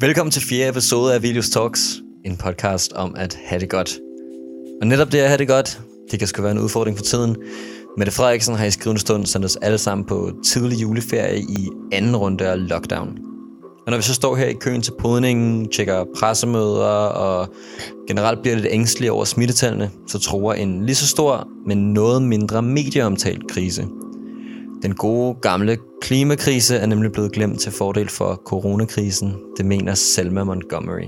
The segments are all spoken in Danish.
Velkommen til fjerde episode af Vilius Talks, en podcast om at have det godt. Og netop det at have det godt, det kan sgu være en udfordring for tiden. Mette Frederiksen har i skrivende stund sendt os alle sammen på tidlig juleferie i anden runde af lockdown. Og når vi så står her i køen til podningen, tjekker pressemøder og generelt bliver lidt ængstelige over smittetallene, så tror en lige så stor, men noget mindre medieomtalt krise. Den gode, gamle klimakrise er nemlig blevet glemt til fordel for coronakrisen, det mener Selma Montgomery.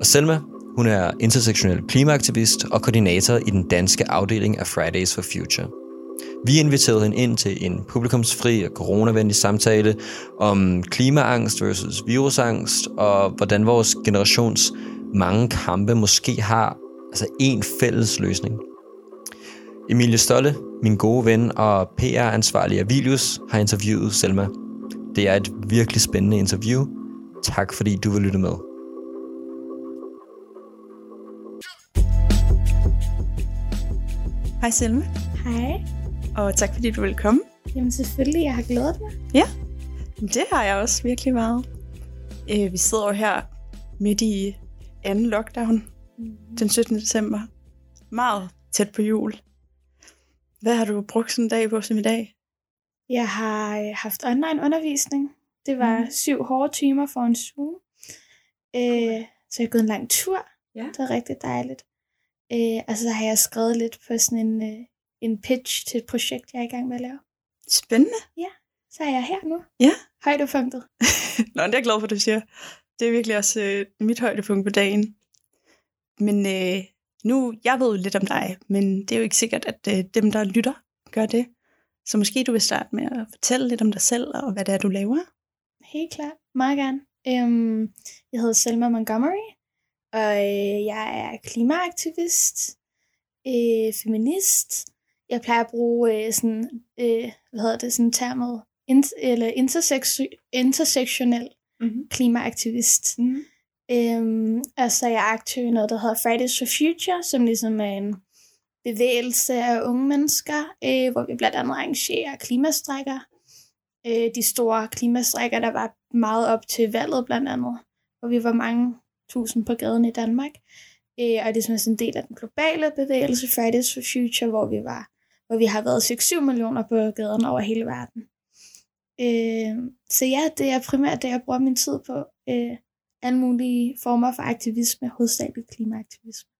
Og Selma, hun er intersektionel klimaaktivist og koordinator i den danske afdeling af Fridays for Future. Vi inviterede hende ind til en publikumsfri og coronavenlig samtale om klimaangst versus virusangst, og hvordan vores generations mange kampe måske har altså en fælles løsning. Emilie Stolle, min gode ven og PR-ansvarlig af Vilius, har interviewet Selma. Det er et virkelig spændende interview. Tak fordi du vil lytte med. Hej Selma, Hej. og tak fordi du vil komme. Jamen selvfølgelig, jeg har glædet mig. Det har jeg også virkelig meget. Øh, vi sidder jo her midt i anden lockdown den 17. december. Meget tæt på jul. Hvad har du brugt sådan en dag på som i dag? Jeg har øh, haft online undervisning. Det var mm. syv hårde timer for en Zoom. Øh, så jeg har gået en lang tur. Ja. Det var rigtig dejligt. Øh, og så har jeg skrevet lidt på sådan en, øh, en pitch til et projekt, jeg er i gang med at lave. Spændende. Så er jeg her nu. Ja. Højdepunktet. Nå, det er jeg glad for, at du siger. Det er virkelig også øh, mit højdepunkt på dagen. Men øh, nu, jeg ved lidt om dig, men det er jo ikke sikkert, at øh, dem, der lytter, gør det. Så måske du vil starte med at fortælle lidt om dig selv, og hvad det er, du laver. Helt klart. Meget gerne. Øhm, jeg hedder Selma Montgomery, og øh, jeg er klimaaktivist, øh, feminist. Jeg plejer at bruge øh, sådan, øh, hvad hedder det, sådan termet in- eller intersektionel Mm-hmm. klimaaktivist. Mm-hmm. Øhm, altså, og så er jeg aktiv i noget, der hedder Fridays for Future, som ligesom er en bevægelse af unge mennesker, øh, hvor vi blandt andet arrangerer klimastrækker. Øh, de store klimastrækker, der var meget op til valget blandt andet, hvor vi var mange tusind på gaden i Danmark. Øh, og det er sådan en del af den globale bevægelse Fridays for Future, hvor vi var hvor vi har været 6-7 millioner på gaden over hele verden. Øh, så ja, det er primært det, jeg bruger min tid på. Øh, alle mulige former for aktivisme, hovedsageligt klimaaktivisme.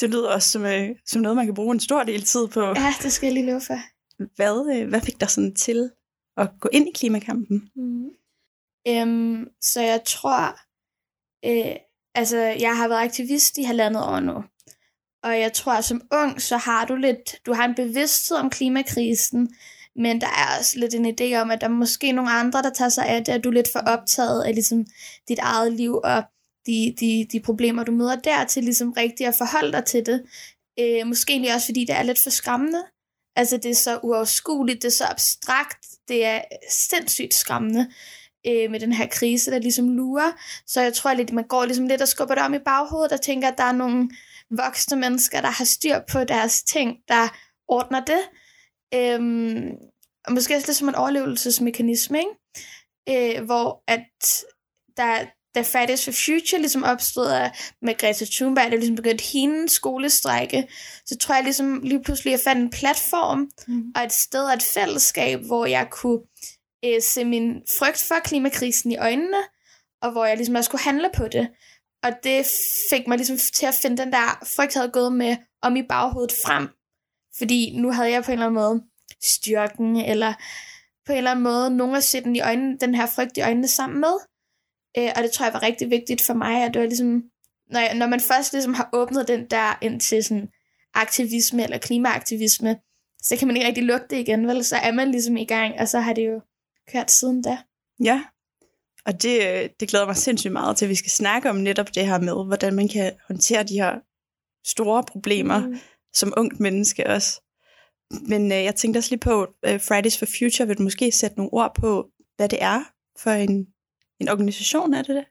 Det lyder også som, øh, som noget, man kan bruge en stor del tid på. Ja, det skal jeg lige love for. Hvad, øh, hvad fik dig sådan til at gå ind i klimakampen? Mm. Øhm, så jeg tror, øh, altså jeg har været aktivist i halvandet år nu. Og jeg tror, at som ung, så har du lidt, du har en bevidsthed om klimakrisen, men der er også lidt en idé om, at der er måske nogle andre, der tager sig af det, at du er lidt for optaget af ligesom, dit eget liv og de, de, de problemer, du møder der, til ligesom rigtigt at forholde dig til det. Øh, måske egentlig også, fordi det er lidt for skræmmende. Altså, det er så uoverskueligt, det er så abstrakt, det er sindssygt skræmmende øh, med den her krise, der ligesom lurer. Så jeg tror lidt, man går ligesom lidt og skubber det om i baghovedet og tænker, at der er nogle voksne mennesker, der har styr på deres ting, der ordner det. Øhm, og måske også lidt som en overlevelsesmekanisme, ikke? Øh, hvor at der, da Fridays for Future ligesom opstod med Greta Thunberg, der ligesom begyndte hendes skolestrække, så tror jeg ligesom lige pludselig, at jeg fandt en platform Mm. og et sted og et fællesskab, hvor jeg kunne øh, se min frygt for klimakrisen i øjnene, og hvor jeg ligesom også kunne handle på det. Og det fik mig ligesom til at finde den der frygt, jeg havde gået med om i baghovedet frem. Fordi nu havde jeg på en eller anden måde styrken, eller på en eller anden måde nogen at sætte den, i øjnene, den her frygt i øjnene sammen med. Øh, og det tror jeg var rigtig vigtigt for mig, at det var ligesom, når, jeg, når man først ligesom har åbnet den der ind til sådan aktivisme eller klimaaktivisme, så kan man ikke rigtig lukke det igen, vel? Så er man ligesom i gang, og så har det jo kørt siden da. Ja, og det, øh, det glæder mig sindssygt meget til, at vi skal snakke om netop det her med, hvordan man kan håndtere de her store problemer mm. Som ungt menneske også. Men øh, jeg tænkte også lige på, øh, Fridays for Future vil du måske sætte nogle ord på, hvad det er for en, en organisation, er det det?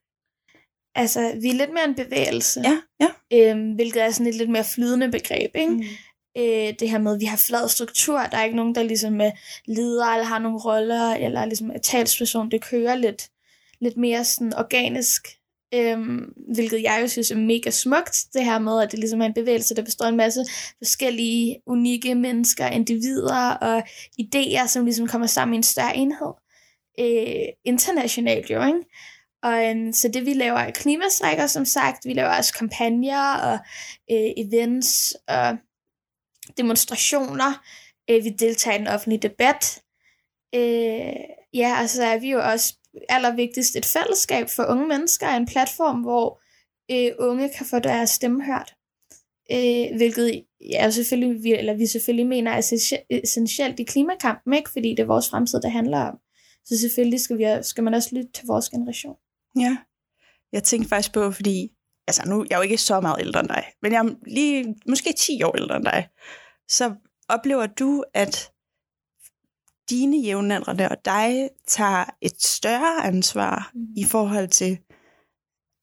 Altså, vi er lidt mere en bevægelse, Ja, ja. øhm, hvilket er sådan et lidt mere flydende begreb, ikke? Mm. øh, det her med, at vi har flad struktur, der er ikke nogen, der ligesom er leder, eller har nogle roller, eller ligesom er talsperson, det kører lidt, lidt mere sådan organisk, øhm, hvilket jeg jo synes er mega smukt, det her med, at det ligesom er en bevægelse, der består af en masse forskellige, unikke mennesker, individer og idéer, som ligesom kommer sammen i en større enhed. Øh, internationalt jo, ikke? Og øhm, så det vi laver er klimastrækker, som sagt. Vi laver også kampagner og øh, events og demonstrationer. Øh, vi deltager i den offentlige debat. Øh, ja, og så er vi jo også allervigtigst et fællesskab for unge mennesker, en platform, hvor øh, unge kan få deres stemme hørt. Øh, hvilket ja, selvfølgelig, vi, eller vi selvfølgelig mener er essentielt i klimakampen, ikke? fordi det er vores fremtid, det handler om. Så selvfølgelig skal, vi, skal man også lytte til vores generation. Ja, jeg tænkte faktisk på, fordi altså nu, jeg er jo ikke så meget ældre end dig, men jeg er lige måske 10 år ældre end dig. Så oplever du, at dine jævnaldrende og dig tager et større ansvar mm. i forhold til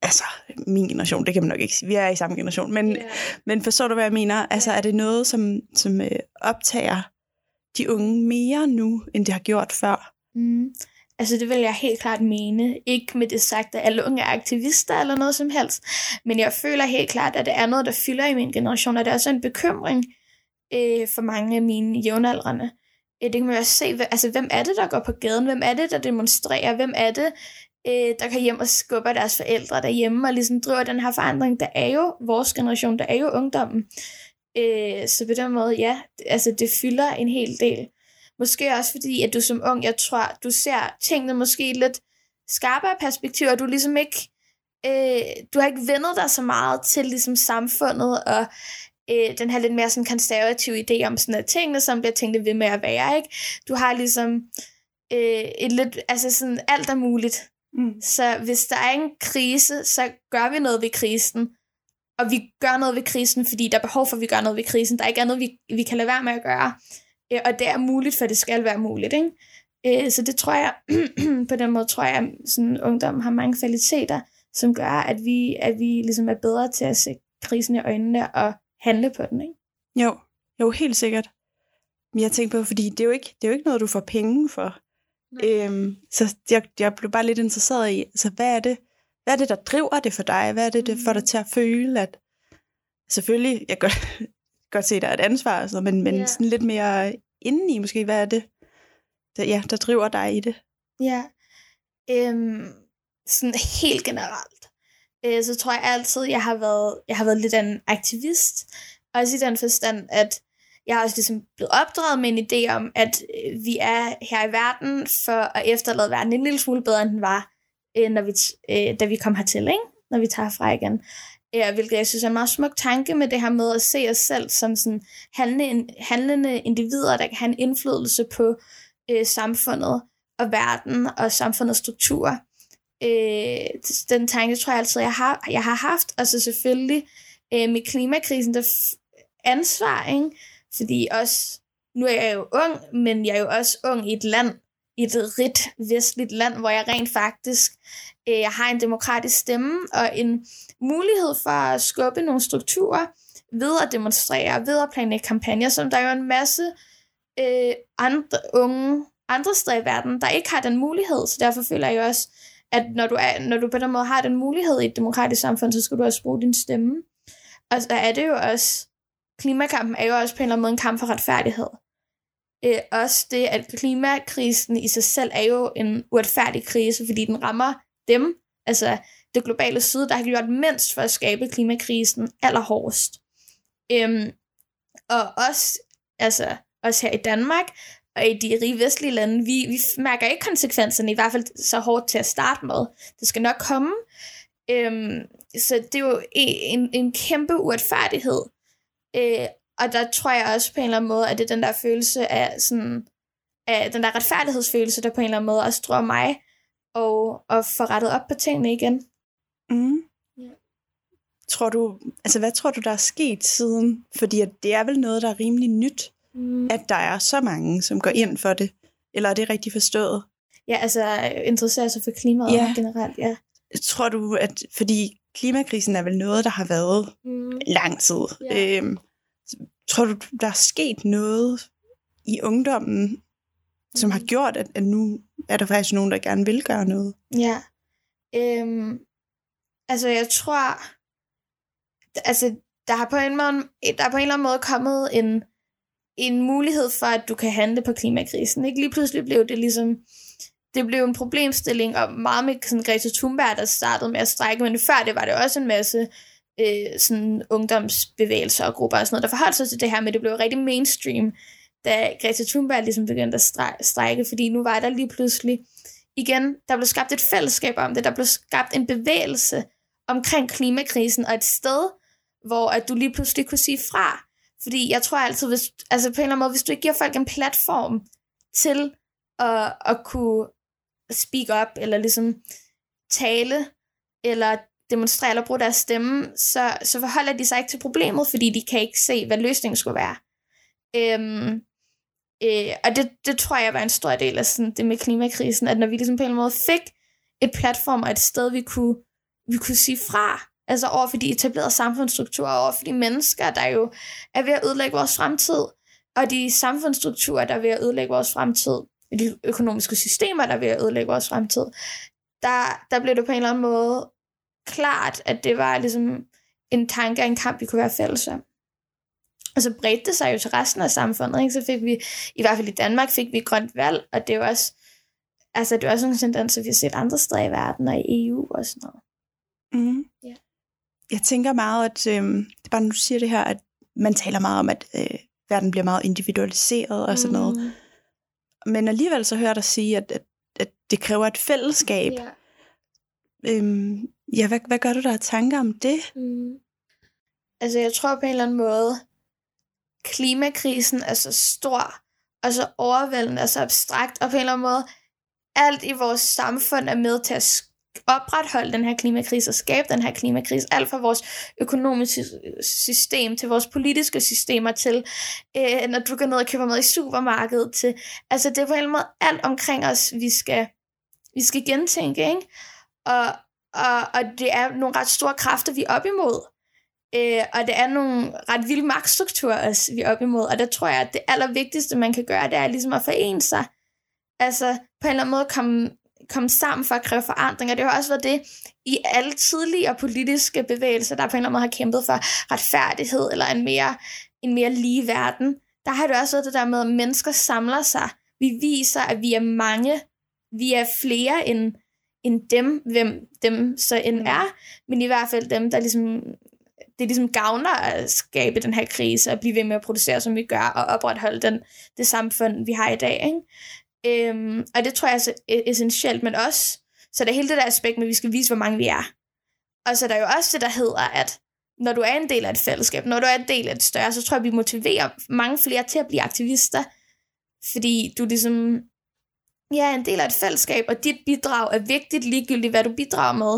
altså min generation, det kan man nok ikke sige, vi er i samme generation, men, yeah. men forstår du, hvad jeg mener? Altså er det noget, som, som øh, optager de unge mere nu, end det har gjort før? Mm. Altså det vil jeg helt klart mene. Ikke med det sagt, at alle unge er aktivister eller noget som helst. Men jeg føler helt klart, at det er noget, der fylder i min generation, og det er også en bekymring øh, for mange af mine jævnaldrende. Øh, det kan man også se, altså hvem er det, der går på gaden? Hvem er det, der demonstrerer? Hvem er det, øh, der kan hjem og skubber deres forældre derhjemme og ligesom driver den her forandring? Der er jo vores generation, der er jo ungdommen. Øh, så på den måde, ja, altså det fylder en hel del. Måske også fordi, at du som ung, jeg tror, du ser tingene måske lidt skarpere perspektiv, og du ligesom ikke, øh, du har ikke vendet dig så meget til ligesom samfundet, og øh, den her lidt mere sådan konservative idé om sådan, at tingene, som bliver tænkt ved med at være, ikke? Du har ligesom øh, et lidt, altså sådan, alt er muligt. Mm. Så hvis der er en krise, så gør vi noget ved krisen. Og vi gør noget ved krisen, fordi der er behov for, at vi gør noget ved krisen. Der er ikke andet, vi, vi kan lade være med at gøre. Øh, og det er muligt, for det skal være muligt. Ikke? Øh, så det tror jeg, på den måde tror jeg, at sådan, ungdom har mange kvaliteter, som gør, at vi, at vi ligesom er bedre til at se krisen i øjnene og handle på den. Ikke? Jo, jo, helt sikkert. Men jeg tænker på, fordi det er jo ikke, det er jo ikke noget, du får penge for. Øhm, så jeg, jeg blev bare lidt interesseret i, altså, hvad er det, hvad er det, der driver det for dig? Hvad er det, der får dig mm. til at føle, at selvfølgelig, jeg kan godt se, at der er et ansvar, altså, men, men yeah. sådan lidt mere indeni måske, hvad er det, der, ja, der driver dig i det? Ja, øhm, sådan helt generelt, øh, så tror jeg altid, jeg har været, jeg har været lidt en aktivist, også i den forstand, at jeg har også ligesom blevet opdraget med en idé om, at øh, vi er her i verden for at efterlade verden en lille smule bedre, end den var, øh, når vi, øh, da vi kom hertil, ikke? når vi tager fra igen. Øh, ja, hvilket jeg synes er en meget smuk tanke med det her med at se os selv som sådan handlende, handlende individer, der kan have en indflydelse på øh, samfundet og verden og samfundets strukturer. Øh, den tanke tror jeg altid, jeg har, jeg har haft. Og så selvfølgelig øh, med klimakrisen, der ansvar, ikke? Fordi også, nu er jeg jo ung, men jeg er jo også ung i et land, i et rigt vestligt land, hvor jeg rent faktisk øh, har en demokratisk stemme og en mulighed for at skubbe nogle strukturer ved at demonstrere, ved at planlægge kampagner, som der er jo en masse øh, andre unge andre steder i verden, der ikke har den mulighed. Så derfor føler jeg også, at når du, er, når du på den måde har den mulighed i et demokratisk samfund, så skal du også bruge din stemme. Og så er det jo også, klimakampen er jo også på en eller anden måde en kamp for retfærdighed. Øh, også det, at klimakrisen i sig selv er jo en uretfærdig krise, fordi den rammer dem, altså det globale syd, der har gjort mindst for at skabe klimakrisen allerhårdest. Øhm, og også, altså, også her i Danmark, og i de rige vestlige lande, vi, vi mærker ikke konsekvenserne, i hvert fald så hårdt til at starte med. Det skal nok komme. Øhm, så det er jo en, en kæmpe uretfærdighed. Øh, og der tror jeg også på en eller anden måde, at det er den der følelse af sådan, af den der retfærdighedsfølelse, der på en eller anden måde også tror mig, og, og få rettet op på tingene igen. Mm. Ja. Tror du, altså hvad tror du, der er sket siden? Fordi at det er vel noget, der er rimelig nyt, mm. at der er så mange, som går ind for det. Eller er det rigtigt forstået? Ja, altså interesserer sig for klimaet ja. generelt, ja. Tror du, at fordi klimakrisen er vel noget, der har været mm. lang tid. Ja. Øhm, tror du, der er sket noget i ungdommen, som har gjort, at, at nu er der faktisk nogen, der gerne vil gøre noget? Ja. Øhm, altså, jeg tror, altså, der har på en, måde, der er på en eller anden måde kommet en, en mulighed for, at du kan handle på klimakrisen. Ikke? Lige pludselig blev det ligesom, det blev en problemstilling, og meget med sådan Greta Thunberg, der startede med at strække, men før det var det også en masse øh, sådan ungdomsbevægelser og grupper og sådan noget, der forholdt sig til det her, men det blev rigtig mainstream, da Greta Thunberg ligesom begyndte at strække, fordi nu var der lige pludselig, igen, der blev skabt et fællesskab om det, der blev skabt en bevægelse omkring klimakrisen, og et sted, hvor at du lige pludselig kunne sige fra. Fordi jeg tror altid, hvis, altså på en eller anden måde, hvis du ikke giver folk en platform til at, at kunne speak up, eller ligesom tale, eller demonstrere eller bruge deres stemme, så, så forholder de sig ikke til problemet, fordi de kan ikke se, hvad løsningen skulle være. Øhm, øh, og det, det tror jeg var en stor del af sådan, det med klimakrisen, at når vi ligesom på en eller anden måde fik et platform og et sted, vi kunne, vi kunne sige fra, altså over for de etablerede samfundsstrukturer, over for de mennesker, der jo er ved at ødelægge vores fremtid, og de samfundsstrukturer, der er ved at ødelægge vores fremtid, de økonomiske systemer, der er ved at ødelægge vores fremtid, der, der blev det på en eller anden måde klart, at det var ligesom en tanke og en kamp, vi kunne være fælles om. Og så bredte det sig jo til resten af samfundet. Ikke? Så fik vi, i hvert fald i Danmark, fik vi grønt valg, og det er jo også, altså, det er også nogle tendenser, vi har set andre steder i verden og i EU og sådan noget. Mm. Yeah. Jeg tænker meget, at øh, det er bare, nu du siger det her, at man taler meget om, at øh, verden bliver meget individualiseret og sådan mm. noget. Men alligevel så hører jeg dig sige, at, at, at det kræver et fællesskab. Yeah. Øhm, ja, hvad, hvad gør du der af tanker om det? Mm. Altså, jeg tror på en eller anden måde, klimakrisen er så stor, og så overvældende, og så abstrakt, og på en eller anden måde, alt i vores samfund er med til at opretholde den her klimakrise og skabe den her klimakrise. Alt fra vores økonomiske system til vores politiske systemer til, øh, når du går ned og køber mad i supermarkedet til, altså det er på en måde alt omkring os, vi skal, vi skal gentænke, ikke? Og, og, og det er nogle ret store kræfter, vi er op imod. Øh, og det er nogle ret vilde magtstrukturer, også, vi er op imod. Og der tror jeg, at det allervigtigste, man kan gøre, det er ligesom at forene sig. Altså på en eller anden måde komme, komme sammen for at kræve forandring. Og det har også været det i alle tidligere politiske bevægelser, der på en eller anden måde har kæmpet for retfærdighed eller en mere, en mere lige verden. Der har det også været det der med, at mennesker samler sig. Vi viser, at vi er mange. Vi er flere end, end dem, hvem dem så end mm. er, men i hvert fald dem, der ligesom det ligesom gavner at skabe den her krise, og blive ved med at producere, som vi gør, og opretholde den, det samfund, vi har i dag. Ikke? Øhm, og det tror jeg er så essentielt, men også, så det er hele det der aspekt med, at vi skal vise, hvor mange vi er. Og så er der jo også det, der hedder, at når du er en del af et fællesskab, når du er en del af et større, så tror jeg, vi motiverer mange flere til at blive aktivister, fordi du ligesom ja, en del af et fællesskab, og dit bidrag er vigtigt, ligegyldigt hvad du bidrager med.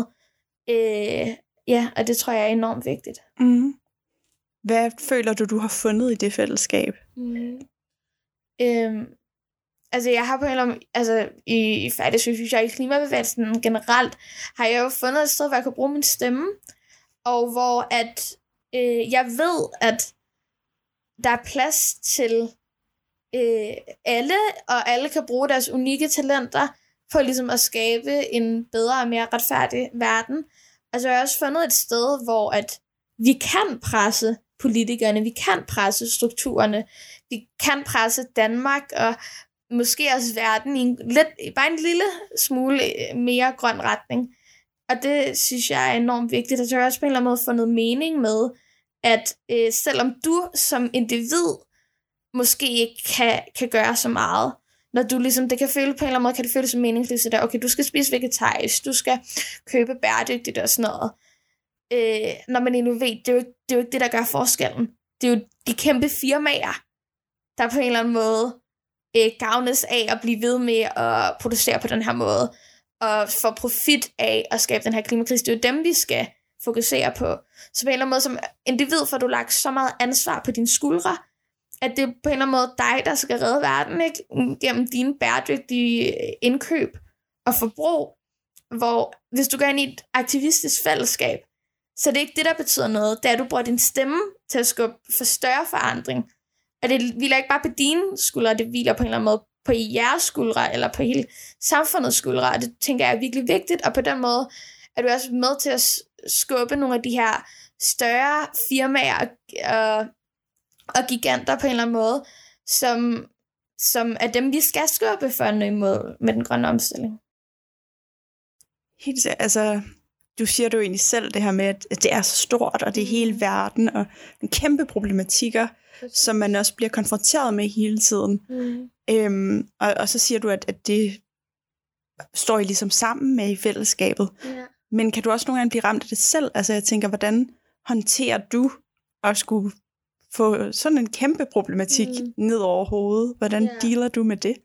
Øh, ja, og det tror jeg er enormt vigtigt. Mm. Hvad føler du, du har fundet i det fællesskab? Mm. Øhm, altså jeg har på en eller anden, altså i, i faktisk synes jeg i klimabevægelsen generelt, har jeg jo fundet et sted, hvor jeg kan bruge min stemme, og hvor at øh, jeg ved, at der er plads til øh, alle, og alle kan bruge deres unikke talenter for ligesom at skabe en bedre og mere retfærdig verden. Altså jeg har også fundet et sted, hvor at vi kan presse politikerne, vi kan presse strukturerne, vi kan presse Danmark og måske også verden i en lidt, bare en lille smule øh, mere grøn retning. Og det synes jeg er enormt vigtigt. at jeg også på en eller anden måde fundet mening med, at øh, selvom du som individ måske ikke kan, kan gøre så meget. Når du ligesom, det kan føle på en eller anden måde, kan det føles som meningsløst, at okay, du skal spise vegetarisk, du skal købe bæredygtigt og sådan noget. Øh, når man endnu ved, det er, jo, det er jo ikke det, der gør forskellen. Det er jo de kæmpe firmaer, der på en eller anden måde øh, gavnes af at blive ved med at producere på den her måde, og få profit af at skabe den her klimakrise. Det er jo dem, vi skal fokusere på. Så på en eller anden måde, som individ får du lagt så meget ansvar på dine skuldre, at det er på en eller anden måde dig, der skal redde verden, ikke? Gennem dine bæredygtige øh, indkøb og forbrug. Hvor hvis du går ind i et aktivistisk fællesskab, Så det er ikke det, der betyder noget. Det er, at du bruger din stemme til at skubbe for større forandring. Og det hviler ikke bare på dine skuldre, det hviler på en eller anden måde på jeres skuldre, eller på hele samfundets skuldre. Og det tænker jeg er virkelig vigtigt. Og på den måde er du også med til at skubbe nogle af de her større firmaer og, og giganter på en eller anden måde, som, som er dem, vi skal skubbe for at nå imod med den grønne omstilling. Helt altså, du siger du egentlig selv det her med, at det er så stort, og det er hele verden, og en kæmpe problematikker, som man også bliver konfronteret med hele tiden. Mm. Øhm, og, og så siger du, at, at det står I ligesom sammen med i fællesskabet. Ja. Men kan du også nogle gange blive ramt af det selv? Altså jeg tænker, hvordan håndterer du at skulle få sådan en kæmpe problematik mm. ned over hovedet? Hvordan yeah. dealer du med det?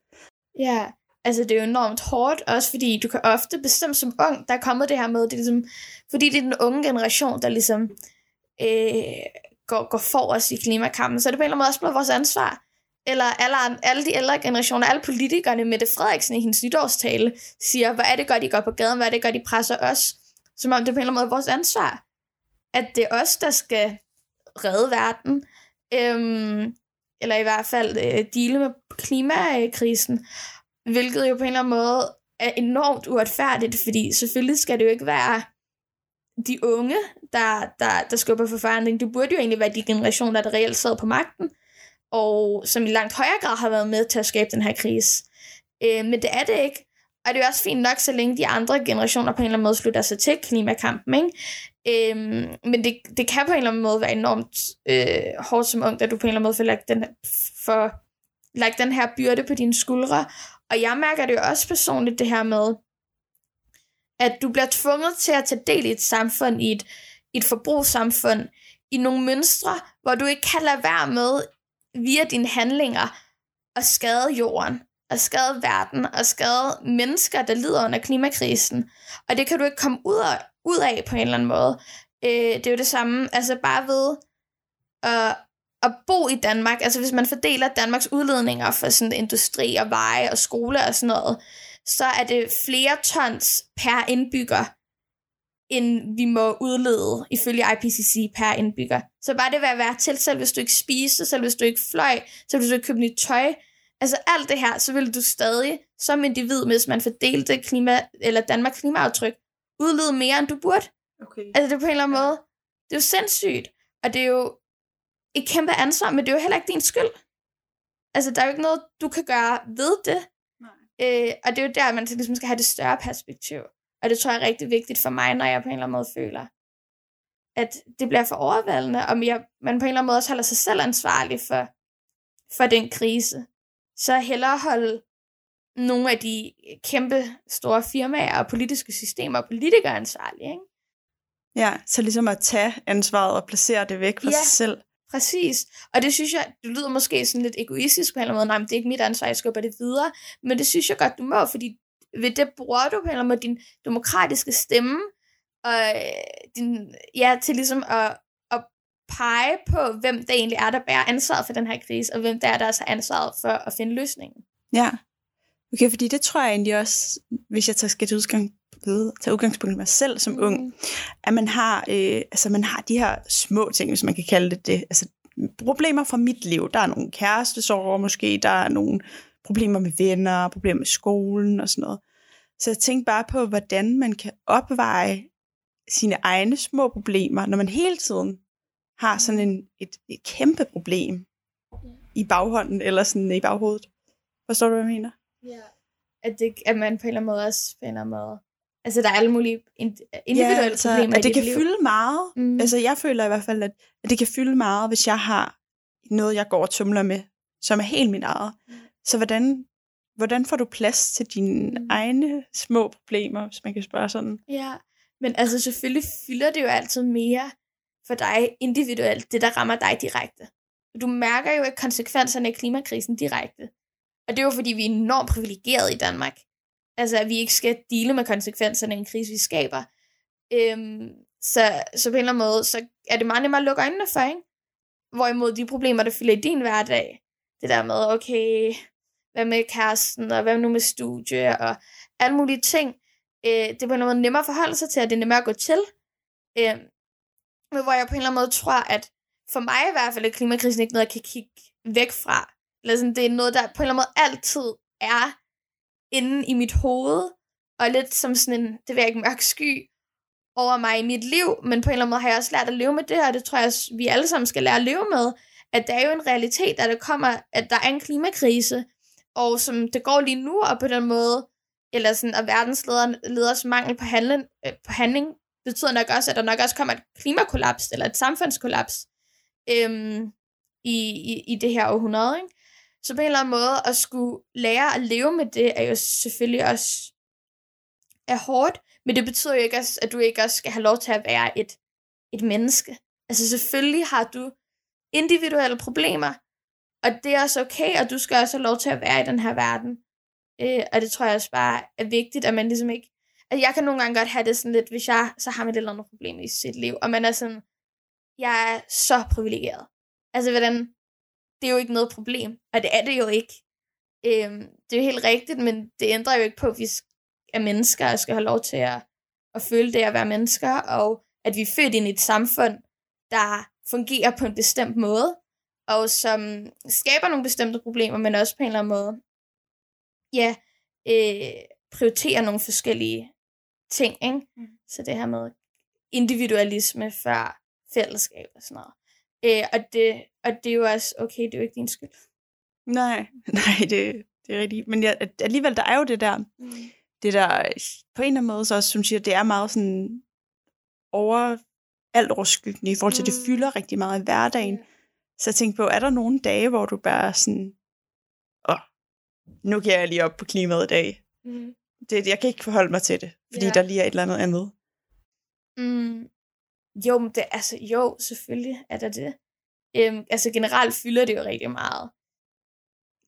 Ja, altså det er jo enormt hårdt, også fordi du kan ofte bestemme som ung, der er kommet det her med, det er ligesom, fordi det er den unge generation, der ligesom øh, går, går for os i klimakampen, så er det på en eller anden måde også blevet vores ansvar. Eller alle, alle de ældre generationer, alle politikerne, Mette Frederiksen i hendes nytårstale, siger, hvad er det godt, de går på gaden, hvad er det godt, de presser os, som om det på en eller anden måde er vores ansvar. At det er os, der skal redde verden, øhm, eller i hvert fald øh, dele med klimakrisen, hvilket jo på en eller anden måde er enormt uretfærdigt, fordi selvfølgelig skal det jo ikke være de unge, der, der, der skubber for forandring. Det burde jo egentlig være de generationer, der reelt sad på magten, og som i langt højere grad har været med til at skabe den her krise. Øh, men det er det ikke. Og det er jo også fint nok, så længe de andre generationer på en eller anden måde slutter sig til klimakampen. Ikke? Øhm, men det, det kan på en eller anden måde være enormt øh, hårdt som ung, at du på en eller anden måde får lagt den, for, lagt den her byrde på dine skuldre. Og jeg mærker det jo også personligt, det her med, at du bliver tvunget til at tage del i et samfund, i et, et forbrugssamfund, i nogle mønstre, hvor du ikke kan lade være med via dine handlinger at skade jorden, at skade verden, og skade mennesker, der lider under klimakrisen. Og det kan du ikke komme ud af, ud af på en eller anden måde. Øh, det er jo det samme, altså bare ved at, at bo i Danmark, altså hvis man fordeler Danmarks udledninger for sådan industri og veje og skole og sådan noget, så er det flere tons per indbygger, end vi må udlede ifølge IPCC per indbygger. Så bare det vil være til, selv hvis du ikke spiser, selv hvis du ikke fløj, selv hvis du ikke købte nyt tøj, altså alt det her, så vil du stadig som individ, hvis man fordelte klima, eller Danmarks klimaaftryk, udlede mere, end du burde. Okay. Altså det er på en eller anden måde, det er jo sindssygt, og det er jo et kæmpe ansvar, men det er jo heller ikke din skyld. Altså der er jo ikke noget, du kan gøre ved det. Nej. Øh, og det er jo der, man ligesom skal have det større perspektiv. Og det tror jeg er rigtig vigtigt for mig, når jeg på en eller anden måde føler, at det bliver for overvældende, og jeg, man på en eller anden måde også holder sig selv ansvarlig for, for den krise. Så hellere holde nogle af de kæmpe store firmaer og politiske systemer og politikere ansvarlige. Ikke? Ja, så ligesom at tage ansvaret og placere det væk fra ja, sig selv. præcis. Og det synes jeg, det lyder måske sådan lidt egoistisk på en eller anden måde. Nej, men det er ikke mit ansvar, jeg skubber det videre. Men det synes jeg godt, du må, fordi ved det bruger du eller måde din demokratiske stemme, og øh, din, ja, til ligesom at, at pege på, hvem det egentlig er, der bærer ansvaret for den her krise, og hvem der er, der har ansvaret for at finde løsningen. Ja, okay, fordi det tror jeg egentlig også, hvis jeg tager skal udgang, tage udgangspunkt i mig selv som mm. ung, at man har, øh, altså man har de her små ting, hvis man kan kalde det det, altså problemer fra mit liv. Der er nogle kærestesorger måske, der er nogle problemer med venner, problemer med skolen og sådan noget. Så jeg tænkte bare på, hvordan man kan opveje sine egne små problemer, når man hele tiden har sådan en, et, et kæmpe problem i baghånden, eller sådan i baghovedet. Forstår du, hvad jeg mener? Ja. At, det, at man på en eller anden måde også finder med... Altså, der er alle mulige individuelle ja, altså, problemer at det kan liv. fylde meget. Mm. Altså, jeg føler i hvert fald, at, at det kan fylde meget, hvis jeg har noget, jeg går og tumler med, som er helt mit eget. Mm. Så hvordan, hvordan får du plads til dine mm. egne små problemer, hvis man kan spørge sådan? Ja, men altså selvfølgelig fylder det jo altid mere for dig individuelt, det der rammer dig direkte. Du mærker jo ikke konsekvenserne af klimakrisen direkte. Og det er jo fordi, vi er enormt privilegerede i Danmark. Altså, at vi ikke skal dele med konsekvenserne af en krise, vi skaber. Øhm, så, så på en eller anden måde, så er det meget nemmere at lukke øjnene for, ikke? Hvorimod de problemer, der fylder i din hverdag, det der med, okay, hvad med kæresten, og hvad nu med studie, og alle mulige ting, øh, det er på en måde nemmere at forholde sig til, at det er nemmere at gå til. Øh, Men hvor jeg på en eller anden måde tror, at for mig i hvert fald er klimakrisen ikke noget, jeg kan kigge væk fra. Eller sådan, det er noget, der på en eller anden måde altid er inde i mit hoved, og lidt som sådan en, det ved jeg ikke, mørk sky over mig i mit liv, men på en eller anden måde har jeg også lært at leve med det, og det tror jeg, vi alle sammen skal lære at leve med, at der er jo en realitet, at der kommer, at der er en klimakrise, og som det går lige nu, og på den måde, eller sådan, at verdensleders mangel på, handling, øh, på handling, betyder nok også, at der nok også kommer et klimakollaps, eller et samfundskollaps, øhm, i, i, i det her århundrede. Ikke? Så på en eller anden måde, at skulle lære at leve med det, er jo selvfølgelig også er hårdt, men det betyder jo ikke også, at du ikke også skal have lov til at være et, et menneske. Altså selvfølgelig har du individuelle problemer, og det er også okay, og du skal også have lov til at være i den her verden. Øh, og det tror jeg også bare er vigtigt, at man ligesom ikke... Altså jeg kan nogle gange godt have det sådan lidt, hvis jeg så har man et eller andet problem i sit liv, og man er sådan, jeg er så privilegeret. Altså hvordan, det er jo ikke noget problem, og det er det jo ikke. Øh, det er jo helt rigtigt, men det ændrer jo ikke på, at vi er mennesker, og skal have lov til at, at føle det at være mennesker, og at vi er født ind i et samfund, der fungerer på en bestemt måde, og som skaber nogle bestemte problemer, men også på en eller anden måde, ja, øh, prioriterer nogle forskellige ting, ikke? Mm. Så det her med individualisme før fællesskab og sådan noget. Øh, og, det, og det er jo også, okay, det er jo ikke din skyld. Nej, nej, det, det er rigtigt. Men ja, alligevel, der er jo det der, mm. det der, på en eller anden måde, så også, synes jeg, det er meget sådan over alt overskyggende i forhold til, mm. at det fylder rigtig meget i hverdagen. Yeah. Så jeg tænkte på, er der nogle dage, hvor du bare sådan, åh, nu kan jeg lige op på klimaet i dag. Mm. Det, jeg kan ikke forholde mig til det, fordi yeah. der lige er et eller andet andet. Mm. Jo, men det, altså, jo, selvfølgelig er der det. Øhm, altså generelt fylder det jo rigtig meget.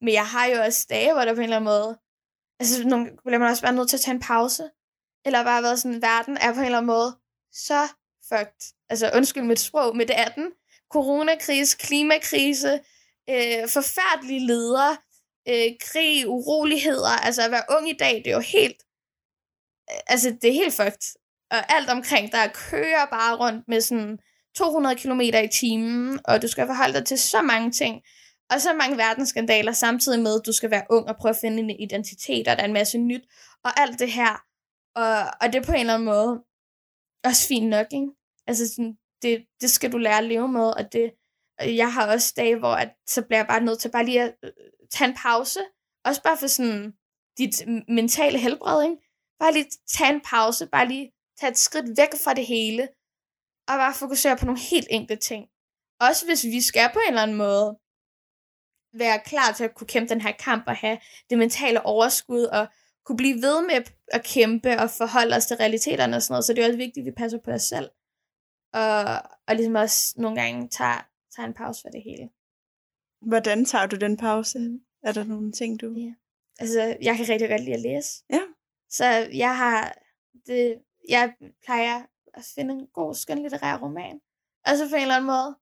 Men jeg har jo også dage, hvor der på en eller anden måde, altså nogle bliver man også være nødt til at tage en pause. Eller bare været sådan, verden er på en eller anden måde så fucked. Altså undskyld mit sprog, med det er den. Coronakrise, klimakrise, øh, forfærdelige ledere, øh, krig, uroligheder. Altså at være ung i dag, det er jo helt, øh, altså det er helt fucked. Og alt omkring, der kører bare rundt med sådan 200 km i timen, og du skal forholde dig til så mange ting, og så mange verdensskandaler, samtidig med, at du skal være ung og prøve at finde en identitet, og der er en masse nyt, og alt det her. Og, og det er på en eller anden måde også fint nok, ikke? Altså, sådan, det, det skal du lære at leve med, og det, øh, jeg har også dage, hvor at, så bliver jeg bare nødt til bare lige at øh, tage en pause, også bare for sådan dit mentale helbred, ikke? Bare lige tage en pause, bare lige tage et skridt væk fra det hele, og bare fokusere på nogle helt enkle ting. Også hvis vi skal på en eller anden måde være klar til at kunne kæmpe den her kamp og have det mentale overskud og kunne blive ved med at kæmpe og forholde os til realiteterne og sådan noget. Så det er også vigtigt, at vi passer på os selv. Og, og ligesom også nogle gange tager, tager en pause for det hele. Hvordan tager du den pause? Er der nogle ting, du... Ja. Altså, jeg kan rigtig godt lide at læse. Ja. Så jeg har... Det, jeg plejer at finde en god skønlitterær roman. Og så på en eller anden måde,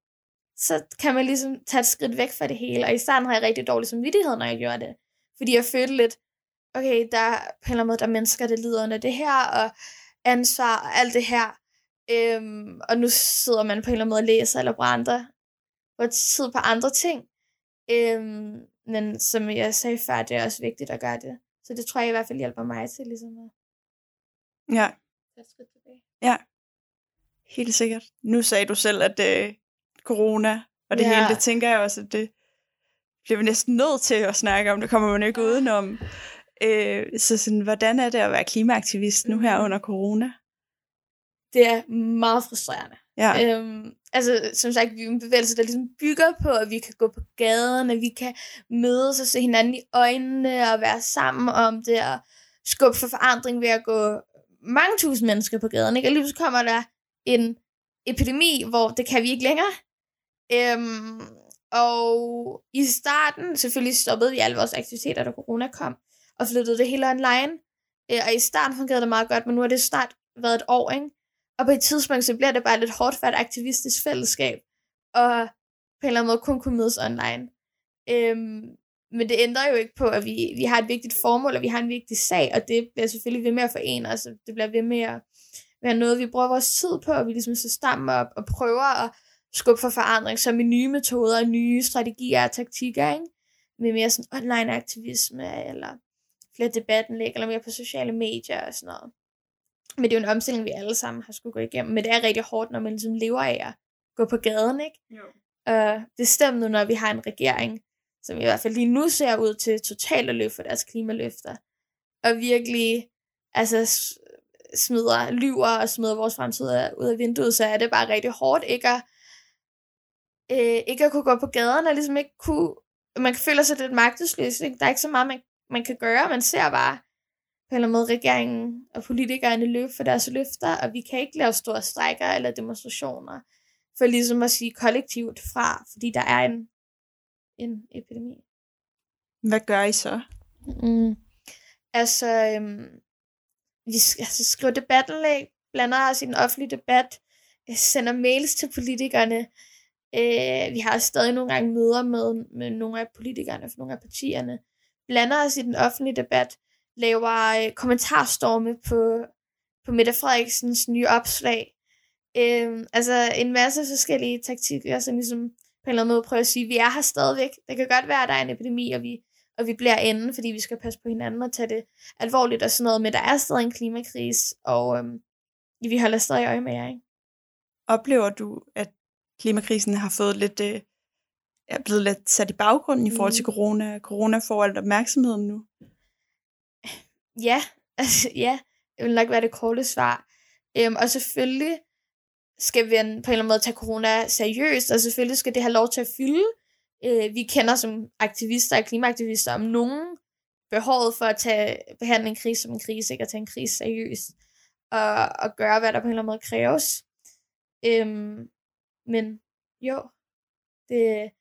så kan man ligesom tage et skridt væk fra det hele. Og i starten har jeg rigtig dårlig samvittighed, når jeg gjorde det. Fordi jeg følte lidt, okay, der på en eller anden måde, der er mennesker, der lider under det her, og ansvar og alt det her. Øhm, og nu sidder man på en eller anden måde og læser eller bruger andre, bruger tid på andre ting. Øhm, men som jeg sagde før, det er også vigtigt at gøre det. Så det tror jeg i hvert fald hjælper mig til ligesom at ja. Ja, helt sikkert. Nu sagde du selv, at øh, corona og det ja. hele, det tænker jeg også, at det bliver vi næsten nødt til at snakke om. Det kommer man ikke udenom. Øh, så sådan, hvordan er det at være klimaaktivist nu her mm. under corona? Det er meget frustrerende. Ja. Øhm, altså, som sagt, vi er en bevægelse, der ligesom bygger på, at vi kan gå på gaden, at vi kan mødes og se hinanden i øjnene og være sammen om det, og skubbe for forandring ved at gå mange tusind mennesker på gaden, ikke? og lige så kommer der en epidemi, hvor det kan vi ikke længere. Øhm, og i starten, selvfølgelig stoppede vi alle vores aktiviteter, da corona kom, og flyttede det hele online. Øh, og i starten fungerede det meget godt, men nu har det snart været et år, ikke? Og på et tidspunkt, så bliver det bare lidt hårdt for et aktivistisk fællesskab, og på en eller anden måde kun kunne mødes online. Øhm, men det ændrer jo ikke på, at vi, vi har et vigtigt formål, og vi har en vigtig sag, og det bliver selvfølgelig ved med at forene os, og det bliver ved med at, være noget, vi bruger vores tid på, og vi ligesom så stammer op og prøver at skubbe for forandring, som i nye metoder, nye strategier og taktikker, ikke? med mere sådan online aktivisme, eller flere debattenlæg, eller mere på sociale medier og sådan noget. Men det er jo en omstilling, vi alle sammen har skulle gå igennem. Men det er rigtig hårdt, når man ligesom lever af at gå på gaden, ikke? Jo. Og det stemmer nu, når vi har en regering, som i hvert fald lige nu ser ud til totalt at for deres klimaløfter. Og virkelig altså, smider, lyver og smider vores fremtid ud af vinduet, så er det bare rigtig hårdt ikke at, øh, ikke at kunne gå på gaden og ligesom ikke kunne, man føler sig lidt magtesløs. Ikke? Der er ikke så meget, man, man kan gøre. Man ser bare på en eller anden måde regeringen og politikerne løbe for deres løfter, og vi kan ikke lave store strækker eller demonstrationer for ligesom at sige kollektivt fra, fordi der er en, en epidemi. Hvad gør I så? Mm. Altså, øhm, vi altså, skriver debattenlæg, blander os i den offentlige debat, øh, sender mails til politikerne. Øh, vi har stadig nogle gange møder med, med nogle af politikerne fra nogle af partierne. Blander os i den offentlige debat, laver øh, kommentarstorme på, på Mette Frederiksens nye opslag. Øh, altså en masse forskellige taktikker, som ligesom på en eller anden måde prøver at sige, vi er her stadigvæk. Det kan godt være, at der er en epidemi, og vi og vi bliver inde, fordi vi skal passe på hinanden og tage det alvorligt og sådan noget, men der er stadig en klimakrise, og øhm, vi holder stadig øje med jer, ikke? Oplever du, at klimakrisen har fået lidt, øh, er blevet lidt sat i baggrunden i forhold til Mm. corona? Corona får alt opmærksomheden nu. Ja, altså, ja, det vil nok være det korte svar. Øhm, og selvfølgelig skal vi på en eller anden måde tage corona seriøst, og selvfølgelig skal det have lov til at fylde. Øh, vi kender som aktivister og klimaaktivister om nogen behovet for at tage behandle en krise som en krise, ikke at tage en krise seriøst, og, og gøre, hvad der på en eller anden måde kræves. Øhm, men jo, det,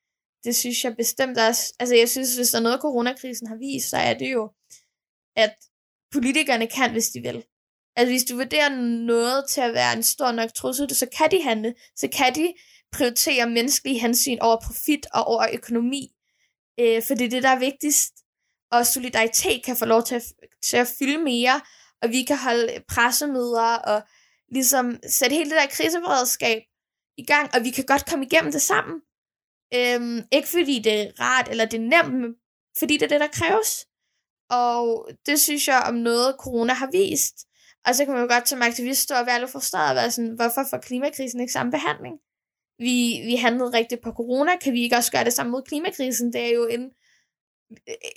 det synes jeg bestemt også. Altså jeg synes, hvis der er noget, coronakrisen har vist, så er det jo, at politikerne kan, hvis de vil. Altså hvis du vurderer noget til at være en stor nok trussel, så kan de handle. Så kan de prioritere menneskelige hensyn over profit og over økonomi. Øh, for det er det, der er vigtigst. Og solidaritet kan få lov til at, til at fylde mere, og vi kan holde pressemøder og ligesom sætte hele det der kriseberedskab i gang, og vi kan godt komme igennem det sammen. Øhm, ikke fordi det er rart, eller det er nemt, men fordi det er det, der kræves. Og det synes jeg om noget, corona har vist. Og så kan man jo godt som aktivist stå og være lidt frustreret og være sådan, hvorfor får klimakrisen ikke samme behandling? Vi, vi handlede rigtigt på corona, kan vi ikke også gøre det samme mod klimakrisen? Det er jo en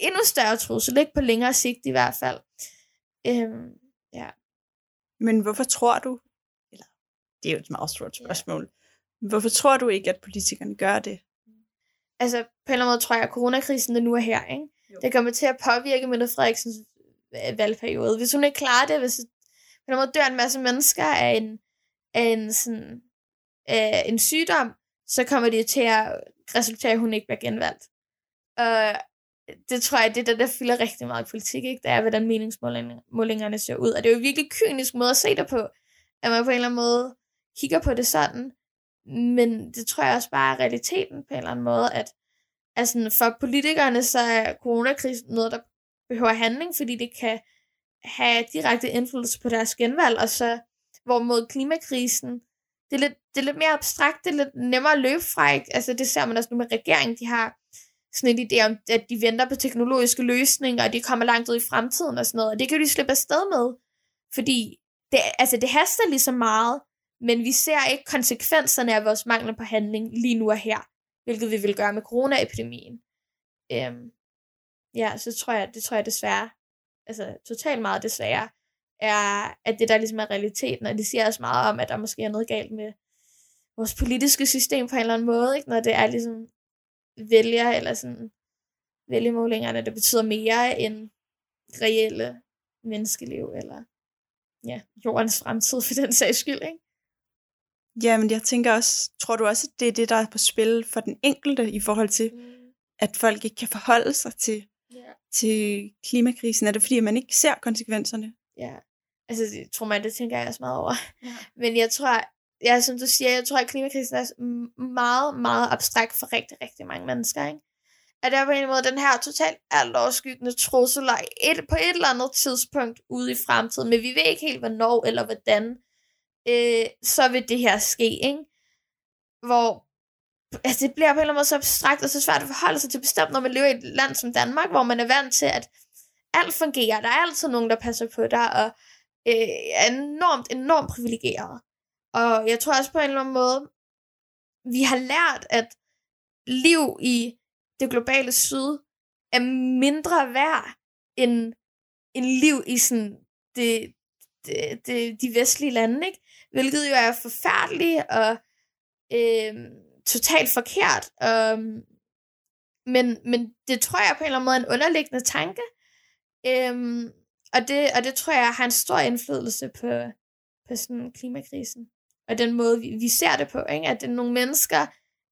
endnu større trussel, ikke på længere sigt i hvert fald. Øhm, ja. Men hvorfor tror du, eller det er jo et meget stort spørgsmål, hvorfor tror du ikke, at politikerne gør det? Altså, på en eller anden måde tror jeg, at coronakrisen der nu er her, ikke? Jo. Det kommer til at påvirke Mette Frederiksens øh, valgperiode. Hvis hun ikke klarer det, hvis hun en måde dør en masse mennesker af en, af en, sådan, af en sygdom, så kommer det til at resultere, at hun ikke bliver genvalgt. Og det tror jeg, det er det, der fylder rigtig meget i politik, ikke? Det er, hvordan meningsmålingerne ser ud. Og det er jo en virkelig kynisk måde at se det på, at man på en eller anden måde kigger på det sådan. Men det tror jeg også bare er realiteten på en eller anden måde, at altså for politikerne, så er coronakrisen noget, der behøver handling, fordi det kan have direkte indflydelse på deres genvalg, og så hvorimod klimakrisen, det er lidt, det er lidt mere abstrakt, det er lidt nemmere at løbe fra, ikke? Altså det ser man også nu med regeringen, de har sådan en idé om, at de venter på teknologiske løsninger, og de kommer langt ud i fremtiden og sådan noget, og det kan de slippe afsted med, fordi det, altså det haster lige så meget, men vi ser ikke konsekvenserne af vores mangel på handling lige nu og her, hvilket vi vil gøre med coronaepidemien. Øhm, ja, så tror jeg, det tror jeg desværre, altså totalt meget desværre, er, at det der ligesom er realiteten, og det siger også meget om, at der måske er noget galt med vores politiske system på en eller anden måde, ikke? når det er ligesom vælger, eller sådan vælgemålingerne, der betyder mere end reelle menneskeliv, eller ja, jordens fremtid for den sags skyld, ikke? Ja, men jeg tænker også, tror du også, at det er det, der er på spil for den enkelte i forhold til, Mm, at folk ikke kan forholde sig til, ja. til klimakrisen? Er det fordi, at man ikke ser konsekvenserne? Ja, altså det tror mig, det tænker jeg også meget over. Ja. Men jeg tror, ja, som du siger, jeg tror, at klimakrisen er meget, meget abstrakt for rigtig, rigtig mange mennesker, ikke? At der er på en måde den her totalt alt overskyggende trussel et, på et eller andet tidspunkt ude i fremtiden, men vi ved ikke helt, hvornår eller hvordan øh, så vil det her ske, ikke? Hvor altså det bliver på en eller anden måde så abstrakt og så svært at forholde sig til bestemt, når man lever i et land som Danmark, hvor man er vant til, at alt fungerer. Der er altid nogen, der passer på dig, og øh, er enormt, enormt privilegeret. Og jeg tror også på en eller anden måde, vi har lært, at liv i det globale syd er mindre værd end, end liv i sådan det, det, det, de vestlige lande, ikke? Hvilket jo er forfærdeligt og øh, totalt forkert. Og, men, men det tror jeg på en eller anden måde er en underliggende tanke. øh, og, det, og det tror jeg har en stor indflydelse på, på sådan klimakrisen. Og den måde, vi, vi ser det på, ikke? at det er nogle mennesker,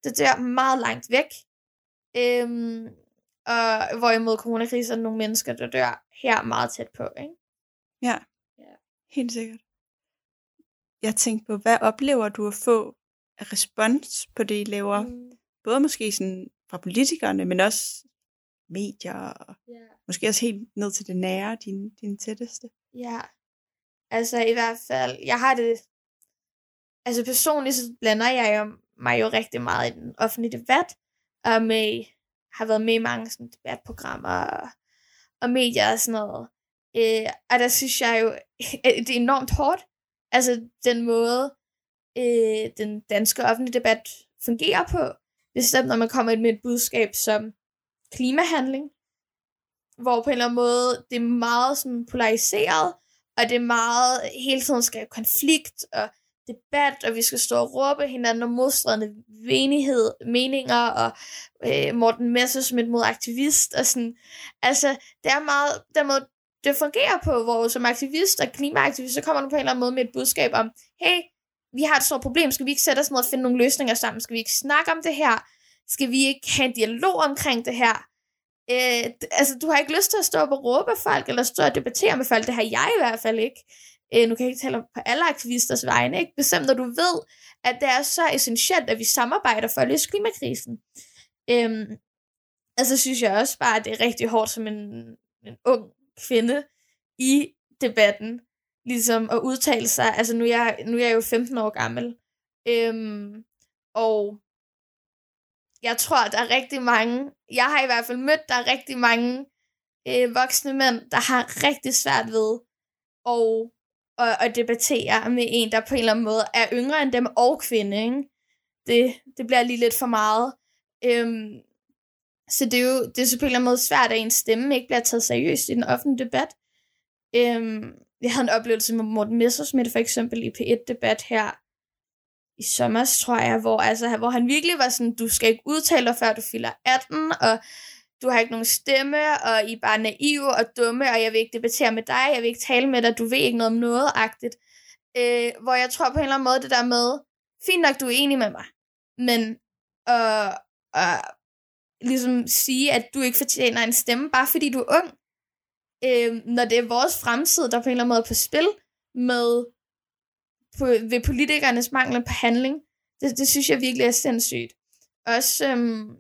der dør meget langt væk. Um, og hvorimod coronakrisen er nogle mennesker, der dør her meget tæt på. Ikke? Ja, ja helt sikkert. Jeg tænkte på, hvad oplever du at få respons på det, I laver? Mm. Både måske sådan fra politikerne, men også medier, og yeah. måske også helt ned til det nære, din, din tætteste. Ja, altså i hvert fald, jeg har det, altså personligt så blander jeg jo mig jo rigtig meget i den offentlige debat, og med, har været med i mange sådan, debatprogrammer og, og medier og sådan noget. Øh, og der synes jeg jo, det er enormt hårdt. Altså den måde, øh, den danske offentlige debat fungerer på. Bestemt når man kommer med et budskab som klimahandling, hvor på en eller anden måde det er meget sådan polariseret, og det er meget hele tiden skal konflikt og debat, og vi skal stå og råbe hinanden om modstridende venighed, meninger, og øh, Morten Messersmith mod aktivist, og sådan, altså, det er meget, der måde, det fungerer på, hvor som aktivist og klimaaktivist, så kommer du på en eller anden måde med et budskab om, hey, vi har et stort problem, skal vi ikke sætte os ned og finde nogle løsninger sammen? Skal vi ikke snakke om det her? Skal vi ikke have en dialog omkring det her? Øh, altså, du har ikke lyst til at stå op og råbe folk, eller stå og debattere med folk. Det har jeg i hvert fald ikke. Øh, nu kan jeg ikke tale på alle aktivisters vegne, ikke? Bestemt når du ved, at det er så essentielt, at vi samarbejder for at løse klimakrisen. Øh, altså synes jeg også bare, at det er rigtig hårdt som en, en ung kvinde i debatten, ligesom at udtale sig. Altså nu er jeg, nu er jeg jo 15 år gammel. Øhm, og jeg tror, der er rigtig mange, jeg har i hvert fald mødt, der er rigtig mange øh, voksne mænd, der har rigtig svært ved at, at, at debattere med en, der på en eller anden måde er yngre end dem og kvinde. Ikke? Det, det bliver lige lidt for meget. Øhm, så det er jo det er så på en eller anden måde svært, at ens stemme ikke bliver taget seriøst i den offentlige debat. Øhm, jeg havde en oplevelse med Morten Messersmith for eksempel i P1-debat her i sommer, tror jeg, hvor, altså, hvor han virkelig var sådan, du skal ikke udtale dig, før du fylder 18, og du har ikke nogen stemme, og I er bare naive og dumme, og jeg vil ikke debattere med dig, jeg vil ikke tale med dig, du ved ikke noget om noget-agtigt. Øh, hvor jeg tror på en eller anden måde, det der med, fint nok, du er enig med mig, men øh, øh, ligesom sige, at du ikke fortjener en stemme, bare fordi du er ung, øh, når det er vores fremtid, der på en eller anden måde er på spil med på, ved politikernes mangel på handling. Det, det synes jeg virkelig er sindssygt. Også, øhm,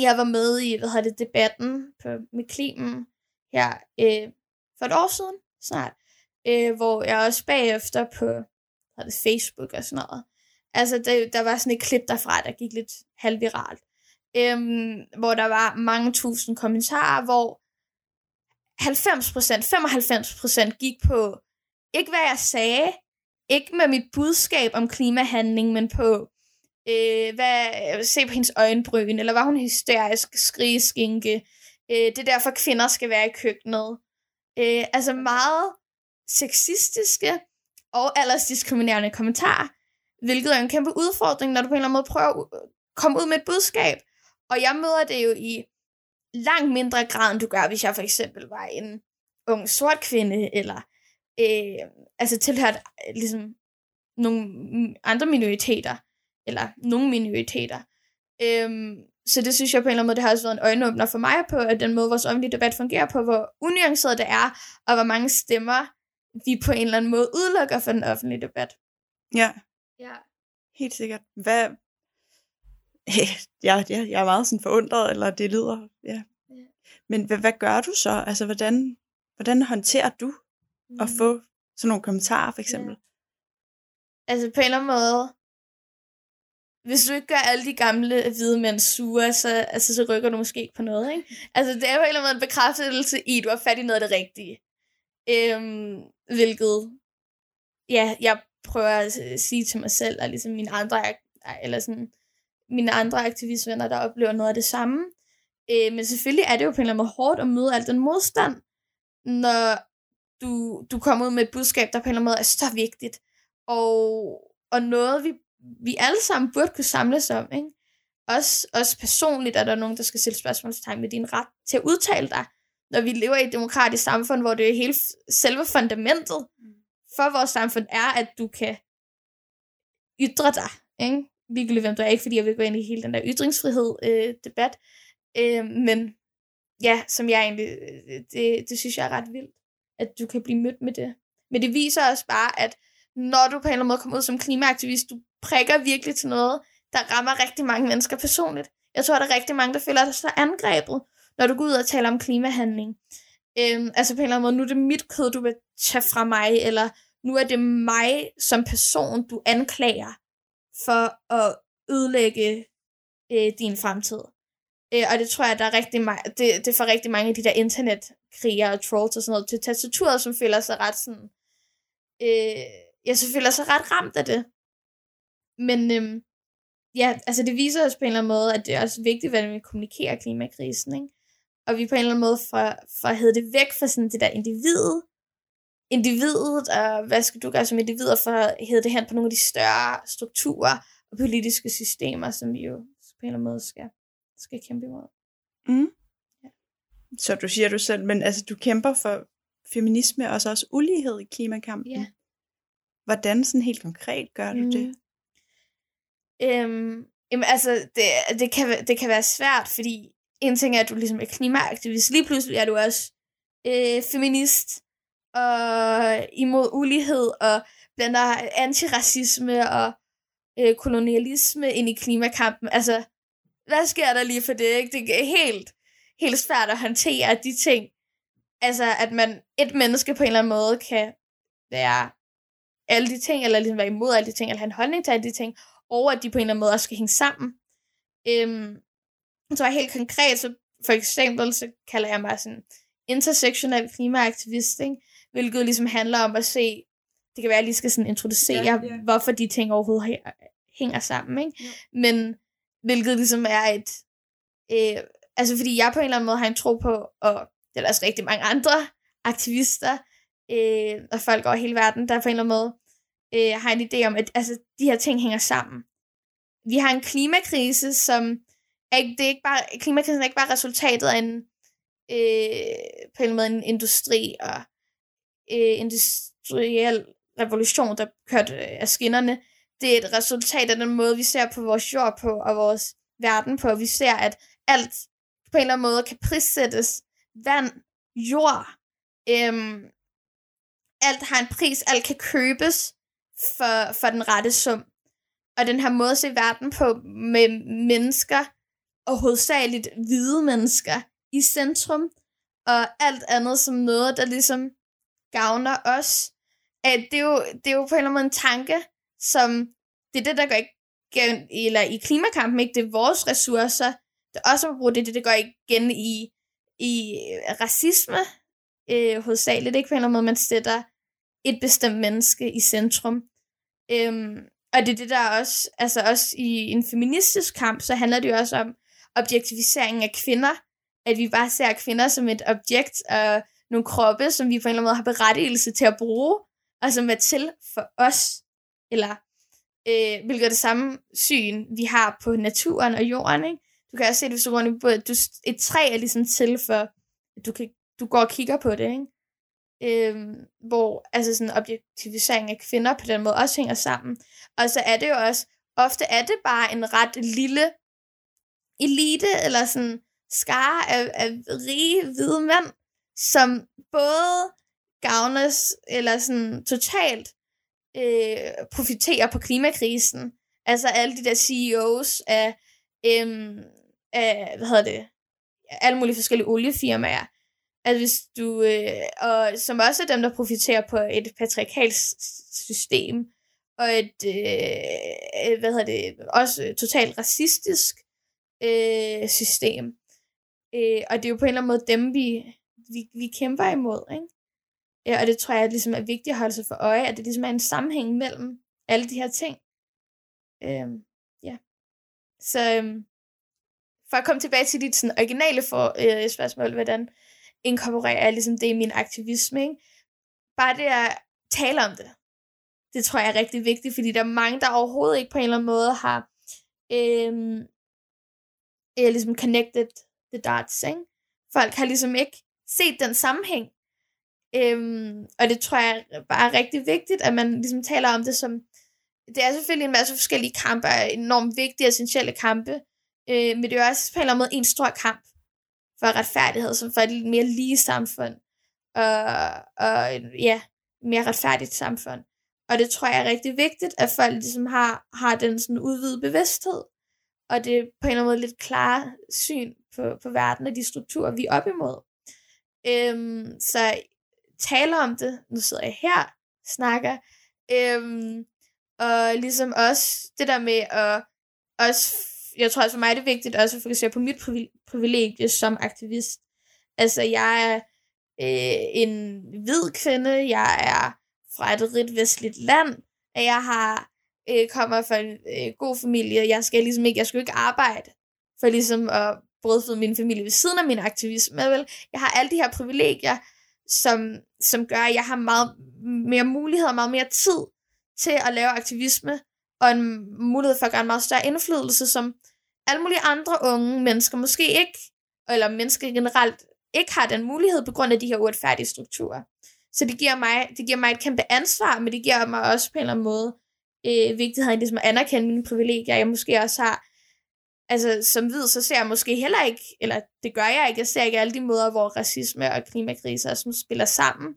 jeg var med i, hvad hedder det, debatten på, med Klimen her øh, for et år siden snart, øh, hvor jeg også bagefter på hvad det, Facebook og sådan noget, altså der, der var sådan et klip derfra, der gik lidt halvviralt, øhm, hvor der var mange tusind kommentarer, hvor 90%, 95% gik på, ikke hvad jeg sagde, ikke med mit budskab om klimahandling, men på, øh, hvad, se på hendes øjenbryn, eller var hun hysterisk, skrigeskinke, øh, det er derfor kvinder skal være i køkkenet. Øh, altså meget sexistiske og aldersdiskriminerende kommentarer, hvilket er en kæmpe udfordring, når du på en eller anden måde prøver at komme ud med et budskab. Og jeg møder det jo i langt mindre grad, end du gør, hvis jeg for eksempel var en ung sort kvinde, eller øh, altså tilhørt øh, ligesom nogle andre minoriteter, eller nogle minoriteter. Øhm, så det synes jeg på en eller anden måde, det har også været en øjenåbner for mig på, at den måde, vores offentlige debat fungerer på, hvor unuanceret det er, og hvor mange stemmer vi på en eller anden måde udelukker for den offentlige debat. Ja. Ja. Helt sikkert. Hvad, ja, ja, jeg er meget sådan forundret, eller det lyder, ja. ja. Men hvad, hvad gør du så? Altså, hvordan, hvordan håndterer du mm. at få sådan nogle kommentarer, for eksempel? altså på en eller anden måde, hvis du ikke gør alle de gamle hvide mænd sure, så, altså, så rykker du måske ikke på noget, ikke? Altså, det er jo en eller anden måde en bekræftelse i, at du har fat i noget af det rigtige. Øhm, hvilket, ja, jeg prøver at sige til mig selv, og ligesom mine andre, eller sådan, mine andre aktivistvenner, der oplever noget af det samme. Øh, men selvfølgelig er det jo på en eller anden måde hårdt at møde al den modstand, når du, du kommer ud med et budskab, der på en eller anden måde er så vigtigt, og, og noget, vi, vi alle sammen burde kunne samles om. Ikke? Også, også personligt er der nogen, der skal stille spørgsmålstegn med din ret til at udtale dig, når vi lever i et demokratisk samfund, hvor det er hele selve fundamentet for vores samfund er, at du kan ytre dig. Ikke? Virkelig, hvem du er. Ikke fordi jeg vil gå ind i hele den der ytringsfrihed-debat. Øh, øh, men ja, som jeg egentlig, øh, øh, det, det synes jeg er ret vildt, at du kan blive mødt med det. Men det viser også bare, at når du på en eller anden måde kommer ud som klimaaktivist, du prikker virkelig til noget, der rammer rigtig mange mennesker personligt. Jeg tror, der er rigtig mange, der føler sig angrebet, når du går ud og taler om klimahandling. Øhm, altså på en eller anden måde, nu er det mit kød, du vil tage fra mig, eller nu er det mig som person, du anklager for at ødelægge øh, din fremtid. Øh, og det tror jeg, der er rigtig ma- det, det får rigtig mange af de der internetkriger og trolls og sådan noget til tastaturet, som føler sig ret sådan... Øh, jeg så føler sig ret ramt af det. Men øh, ja, altså det viser os på en eller anden måde, at det er også vigtigt, hvordan vi kommunikerer klimakrisen, ikke? Og vi på en eller anden måde får, får hævet det væk fra sådan det der individet, individet, og hvad skal du gøre som individ, for at hæve det hen på nogle af de større strukturer og politiske systemer, som vi jo på en eller anden måde skal skal kæmpe imod. Mm. Ja. Så du siger du selv, men altså du kæmper for feminisme og så også ulighed i klimakampen. Ja. Hvordan sådan helt konkret gør du mm. det? Øhm, jamen altså, det, det, kan, det kan være svært, fordi en ting er, at du ligesom er klimaaktivist. Lige pludselig er du også øh, feminist og imod ulighed og blander antiracisme og øh, kolonialisme ind i klimakampen. Altså, hvad sker der lige for det? Ikke? Det er helt, helt svært at håndtere de ting. Altså, at man, et menneske på en eller anden måde kan være alle de ting, eller ligesom være imod alle de ting, eller have en holdning til alle de ting, og at de på en eller anden måde også skal hænge sammen. Øhm, så helt konkret, så for eksempel, så kalder jeg mig sådan intersektionel klimaaktivist, ikke? Hvilket ligesom handler om at se, det kan være, at jeg lige skal sådan introducere, ja, ja. hvorfor de ting overhovedet hænger sammen. Ikke? Ja. Men Hvilket ligesom er et... Øh, altså fordi jeg på en eller anden måde har en tro på, og det er også rigtig mange andre aktivister øh, og folk over hele verden, der på en eller anden måde øh, har en idé om, at altså, de her ting hænger sammen. Vi har en klimakrise, som er ikke, det er ikke bare, klimakrisen er ikke bare resultatet af en, øh, på en eller anden måde en industri og øh, industriel revolution, der kørte øh, af skinnerne det er et resultat af den måde, vi ser på vores jord på, og vores verden på. Vi ser, at alt på en eller anden måde kan prissættes. Vand, jord, øhm, alt har en pris, alt kan købes for, for den rette sum. Og den her måde at se verden på med mennesker, og hovedsageligt hvide mennesker, i centrum, og alt andet som noget, der ligesom gavner os. At det, er jo, det er jo på en eller anden måde en tanke, som det er det, der går igen, eller i klimakampen, ikke? Det er vores ressourcer, det også at bruge det, det, det går igen i, i øh, racisme, øh, hovedsageligt, ikke? På en eller anden måde, man sætter et bestemt menneske i centrum. Øhm, og det er det, der også, altså også i en feministisk kamp, så handler det jo også om objektiviseringen af kvinder, at vi bare ser kvinder som et objekt, og nogle kroppe, som vi på en eller anden måde har berettigelse til at bruge, og som er til for os eller øh, hvilket er det samme syn, vi har på naturen og jorden. Ikke? Du kan også se det, hvis du går på du, et træ er ligesom til for, at du, kan, du går og kigger på det. Ikke? Øh, hvor altså sådan objektivisering af kvinder på den måde også hænger sammen. Og så er det jo også, ofte er det bare en ret lille elite, eller sådan skare af, af rige hvide mænd, som både gavnes, eller sådan totalt øh, profiterer på klimakrisen. Altså alle de der CEOs af, øh, af hvad hedder det, alle mulige forskellige oliefirmaer. Altså hvis du, øh, og som også er dem, der profiterer på et patriarkalt system, og et, øh, hvad hedder det, også totalt racistisk øh, system. Øh, og det er jo på en eller anden måde dem, vi, vi, vi kæmper imod, ikke? Ja, og det tror jeg ligesom er vigtigt at holde sig for øje, at det ligesom er en sammenhæng mellem alle de her ting. Øhm, ja. Så øhm, for at komme tilbage til dit sådan, originale for, øh, spørgsmål, hvordan inkorporerer jeg ligesom det i min aktivisme, ikke? Bare det at tale om det, det tror jeg er rigtig vigtigt, fordi der er mange, der overhovedet ikke på en eller anden måde har øhm, er ligesom connected the dots, ikke? Folk har ligesom ikke set den sammenhæng. Øhm, og det tror jeg bare er rigtig vigtigt, at man ligesom taler om det som, det er selvfølgelig en masse forskellige kampe, enormt vigtige, essentielle kampe, øh, men det er jo også på en eller anden måde en stor kamp for retfærdighed, som for et mere lige samfund, og, og ja, mere retfærdigt samfund. Og det tror jeg er rigtig vigtigt, at folk ligesom har, har den sådan udvidede bevidsthed, og det er på en eller anden måde lidt klare syn på, på verden og de strukturer, vi er op imod. Øhm, så taler om det, nu sidder jeg her, snakker, øhm, og ligesom også det der med at også, jeg tror også for mig er det vigtigt også at fokusere på mit privilegie som aktivist. Altså jeg er øh, en hvid kvinde, jeg er fra et rigt vestligt land, at jeg har øh, kommer fra en øh, god familie. Jeg skal ligesom ikke, jeg skal ikke arbejde for ligesom at brødføde min familie ved siden af min aktivisme. Vel? Jeg har alle de her privilegier, som, som gør, at jeg har meget mere muligheder, meget mere tid til at lave aktivisme, og en mulighed for at gøre en meget større indflydelse, som alle mulige andre unge mennesker måske ikke, eller mennesker generelt, ikke har den mulighed på grund af de her uretfærdige strukturer. Så det giver mig, det giver mig et kæmpe ansvar, men det giver mig også på en eller anden måde øh, vigtigheden ligesom at anerkende mine privilegier, jeg måske også har. Altså, som hvid, så ser jeg måske heller ikke, eller det gør jeg ikke, jeg ser ikke alle de måder, hvor racisme og klimakriser som spiller sammen.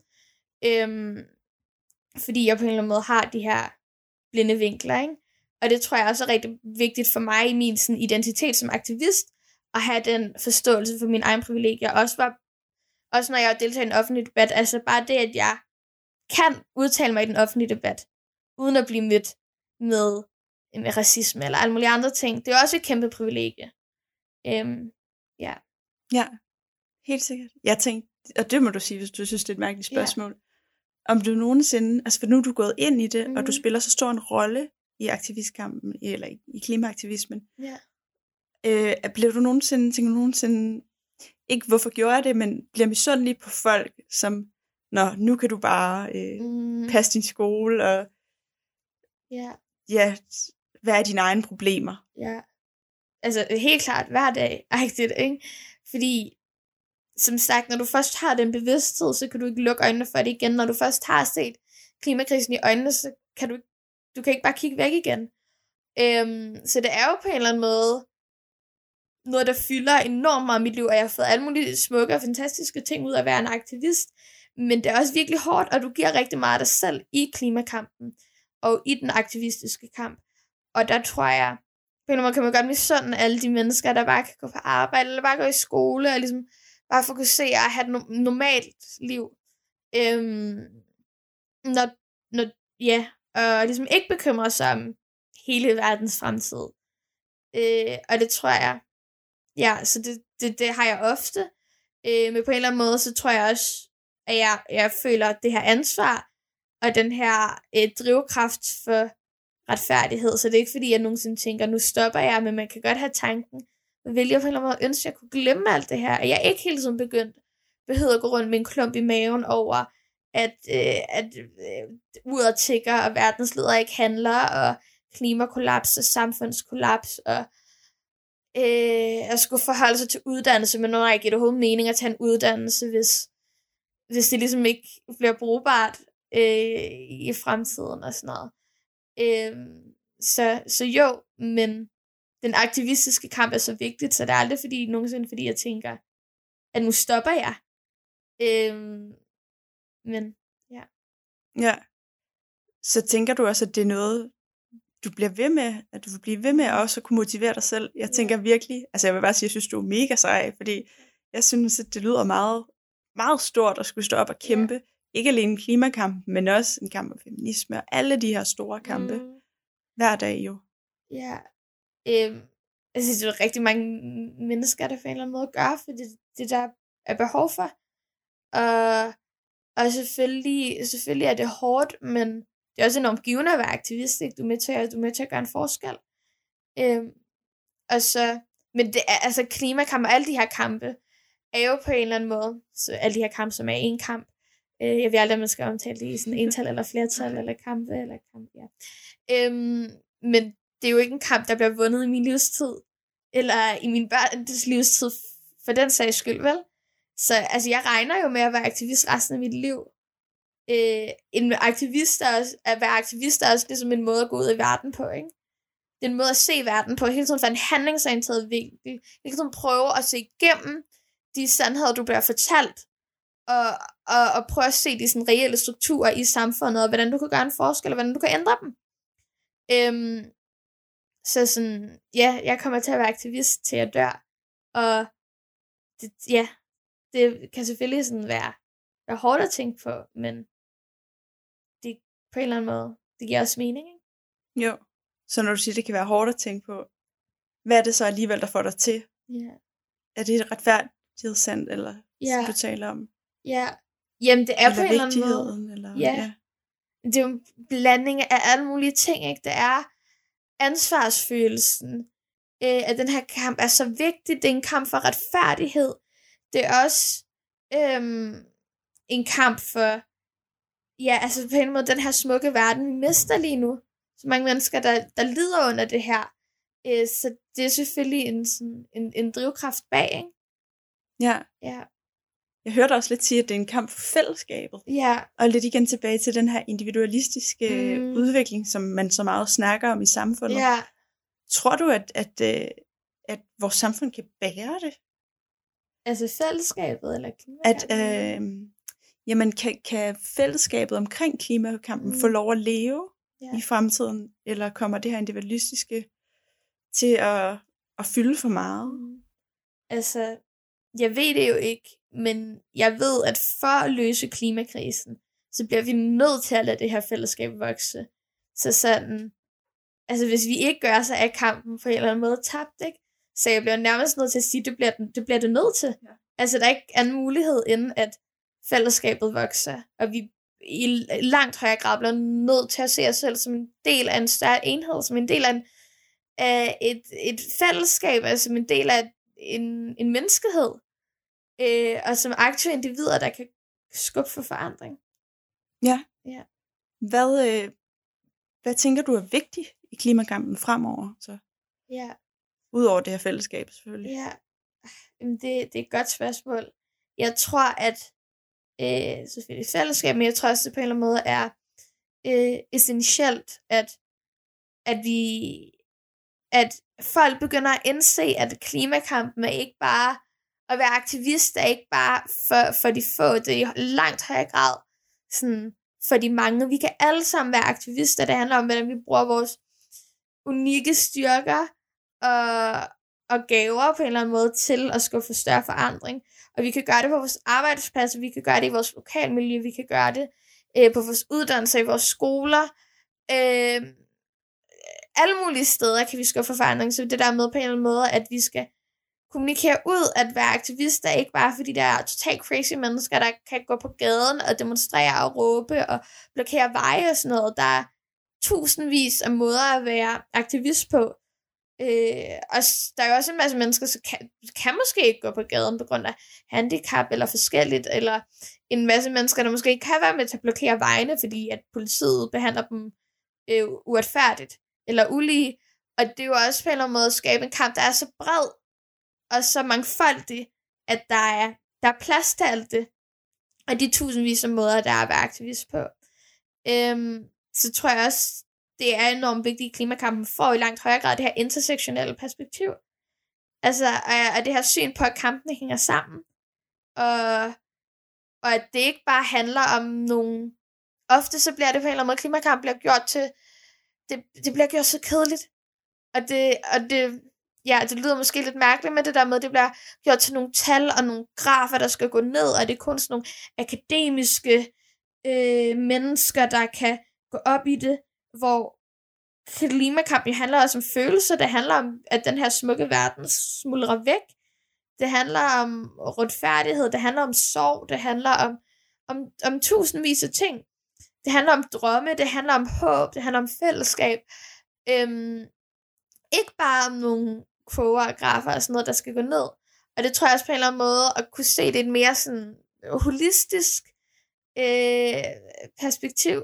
Øhm, fordi jeg på en eller anden måde har de her blinde vinkler, ikke? Og det tror jeg også er rigtig vigtigt for mig i min sådan, identitet som aktivist, at have den forståelse for mine egne privilegier. Også, var, også når jeg deltager i en offentlig debat, altså bare det, at jeg kan udtale mig i den offentlige debat, uden at blive mødt med, med racisme eller alle mulige andre ting. Det er også et kæmpe privilegie. Øhm, ja. Ja, helt sikkert. Jeg tænkte, og det må du sige, hvis du synes, det er et mærkeligt spørgsmål. Ja. Om du nogensinde, altså for nu er du gået ind i det, mm. og du mhm. spiller så stor en rolle i aktivistkampen, eller i, i klimaaktivismen. Ja. Øh, bliver du nogensinde, tænker du nogensinde, ikke hvorfor gjorde jeg det, men bliver misundelig på folk, som, nå, nu kan du bare øh, mm. passe din skole, og Ja. Ja, hvad er dine egne problemer? Ja. Altså helt klart hver dag, rigtigt, ikke? Fordi, som sagt, når du først har den bevidsthed, så kan du ikke lukke øjnene for det igen. Når du først har set klimakrisen i øjnene, så kan du, du kan ikke bare kigge væk igen. Øhm, så det er jo på en eller anden måde noget, der fylder enormt meget i mit liv, og jeg har fået alle mulige smukke og fantastiske ting ud af at være en aktivist. Men det er også virkelig hårdt, og du giver rigtig meget af dig selv i klimakampen og i den aktivistiske kamp. Og der tror jeg, på en måde kan man godt misunde alle de mennesker, der bare kan gå på arbejde, eller bare gå i skole, og ligesom bare fokusere og have et no- normalt liv. Øhm, når, når, ja, og ligesom ikke bekymre sig om hele verdens fremtid. Øh, og det tror jeg, ja, så det, det, det har jeg ofte. Øh, men på en eller anden måde, så tror jeg også, at jeg, jeg føler det her ansvar, og den her øh, drivkraft for retfærdighed. Så det er ikke fordi, jeg nogensinde tænker, nu stopper jeg, men man kan godt have tanken, vil jeg på en eller anden måde ønske, at jeg kunne glemme alt det her. at jeg ikke hele tiden begyndt, behøver at gå rundt med en klump i maven over, at, øh, at øh, uret tigger, og verdensledere ikke handler, og klimakollaps og samfundskollaps, og øh, at skulle forholde sig til uddannelse, men nu har jeg ikke overhovedet mening at tage en uddannelse, hvis, hvis det ligesom ikke bliver brugbart øh, i fremtiden og sådan noget. Øh, så, så jo, men den aktivistiske kamp er så vigtigt, så det er aldrig fordi, nogensinde fordi jeg tænker, at nu stopper jeg. Øh, men ja. Ja. Så tænker du også, at det er noget, du bliver ved med, at du vil blive ved med at også kunne motivere dig selv. Jeg tænker virkelig, altså jeg vil bare sige, at jeg synes, du er mega sej, fordi jeg synes, at det lyder meget, meget stort at skulle stå op og kæmpe ikke alene klimakampen, men også en kamp om feminisme og alle de her store kampe mm. hver dag jo. Ja. Øhm, jeg synes, det er rigtig mange mennesker, der på en eller anden måde gør, for det, det der er behov for. Og, og selvfølgelig, selvfølgelig er det hårdt, men det er også enormt givende at være aktivist. Ikke? Du, er med til, at, du er med til at gøre en forskel. Øhm, og så, men det er, altså klimakamp og alle de her kampe, er jo på en eller anden måde, så alle de her kampe, som er en kamp, øh, jeg ved aldrig, om man skal omtale det i sådan ental eller flertal, eller kampe, eller kamp, ja. Øhm, men det er jo ikke en kamp, der bliver vundet i min livstid, eller i min børns livstid, for den sags skyld, vel? Så altså, jeg regner jo med at være aktivist resten af mit liv. Øh, en aktivist er også, at være aktivist er også ligesom en måde at gå ud i verden på, ikke? Det er en måde at se verden på, hele tiden fra en handlingsorienteret vinkel. Hele tiden prøve at se igennem de sandheder, du bliver fortalt, og, og, og prøve at se de sådan, reelle strukturer i samfundet, og hvordan du kan gøre en forskel, og hvordan du kan ændre dem. Øhm, så sådan, ja, jeg kommer til at være aktivist til jeg dør, og det, ja, det kan selvfølgelig sådan være, være hårdt at tænke på, men det på en eller anden måde, det giver også mening, ikke? Jo, så når du siger, det kan være hårdt at tænke på, hvad er det så alligevel, der får dig til? Ja. Er det et retfærdighedssandt, eller Ja. som du taler om? Ja. Jamen, det er på en eller eller anden måde. Eller, Ja. ja. det er jo en blanding af alle mulige ting, ikke? Det er ansvarsfølelsen, øh, at den her kamp er så vigtig. Det er en kamp for retfærdighed. Det er også øhm, en kamp for, ja, altså på en måde, den her smukke verden, vi mister lige nu. Så mange mennesker, der, der lider under det her. Øh, så det er selvfølgelig en, sådan, en, en drivkraft bag, ikke? ja. Ja. Jeg hørte også lidt sige, at det er en kamp for fællesskabet. Ja, Og lidt igen tilbage til den her individualistiske Mm. udvikling, som man så meget snakker om i samfundet. ja. Tror du, at, at, øh, at vores samfund kan bære det? Altså fællesskabet, eller At klimakampen? øh, jamen, kan, kan fællesskabet omkring klimakampen mm. få lov at leve Ja. i fremtiden? Eller kommer det her individualistiske til at, at fylde for meget? Mm. Altså, jeg ved det jo ikke, men jeg ved, at for at løse klimakrisen, så bliver vi nødt til at lade det her fællesskab vokse. Så sådan, altså hvis vi ikke gør, så er kampen på en eller anden måde tabt, ikke? Så jeg bliver nærmest nødt til at sige, det bliver, den- det bliver det nødt til. Ja. Altså der er ikke anden mulighed, end at fællesskabet vokser, og vi i langt højere grad bliver nødt til at se os selv som en del af en større enhed, som en del af, en, af et, et fællesskab, altså som en del af en, en menneskehed, øh, og som aktive individer, der kan skubbe for forandring. Hvad, øh, hvad tænker du er vigtigt i klimakampen fremover? Så, Ja, Udover det her fællesskab selvfølgelig. ja. Jamen, det, det er et godt spørgsmål. Jeg tror, at øh, selvfølgelig fællesskab, men jeg tror også, det på en eller anden måde er øh, essentielt, at, at vi at folk begynder at indse, at klimakampen er ikke bare at være aktivist, er ikke bare for, for de få, det er i langt højere grad sådan for de mange. Vi kan alle sammen være aktivister, det handler om, hvordan vi bruger vores unikke styrker og, og gaver på en eller anden måde til at skubbe for større forandring. Og vi kan gøre det på vores arbejdsplads, vi kan gøre det i vores lokalmiljø, vi kan gøre det øh, på vores uddannelser, i vores skoler. Øh, alle mulige steder kan vi skubbe for forandring, så det der med på en eller anden måde, at vi skal kommunikere ud, at være aktivister ikke bare fordi der er totalt crazy mennesker, der kan gå på gaden og demonstrere og råbe og blokere veje og sådan noget. Der er tusindvis af måder at være aktivist på. Øh, og der er jo også en masse mennesker, som kan, kan måske ikke gå på gaden på grund af handicap eller forskelligt, eller en masse mennesker, der måske ikke kan være med til at blokere vejene, fordi at politiet behandler dem øh, uretfærdigt eller ulige. Og det er jo også på en eller anden måde at skabe en kamp, der er så bred og så mangfoldig, at der er, der er plads til alt det. Og de tusindvis af måder, der er at være aktivist på. Øhm, så tror jeg også, det er enormt vigtigt i klimakampen, får i langt højere grad det her intersektionelle perspektiv. Altså, og, og det her syn på, at kampene hænger sammen. Og, og at det ikke bare handler om nogle... Ofte så bliver det på en eller anden måde, klimakamp bliver gjort til... Det, det bliver gjort så kedeligt. Og det, og det, ja, det lyder måske lidt mærkeligt med det der med, at det bliver gjort til nogle tal og nogle grafer, der skal gå ned, og det er kun sådan nogle akademiske øh, mennesker, der kan gå op i det, hvor klimakampen handler også om følelser, det handler om, at den her smukke verden smuldrer væk, det handler om retfærdighed, det handler om sorg, det handler om, om, om tusindvis af ting. Det handler om drømme, det handler om håb, det handler om fællesskab. Øhm, ikke bare om nogle quoter og grafer og sådan noget, der skal gå ned. Og det tror jeg også på en eller anden måde, at kunne se det et mere sådan holistisk øh, perspektiv,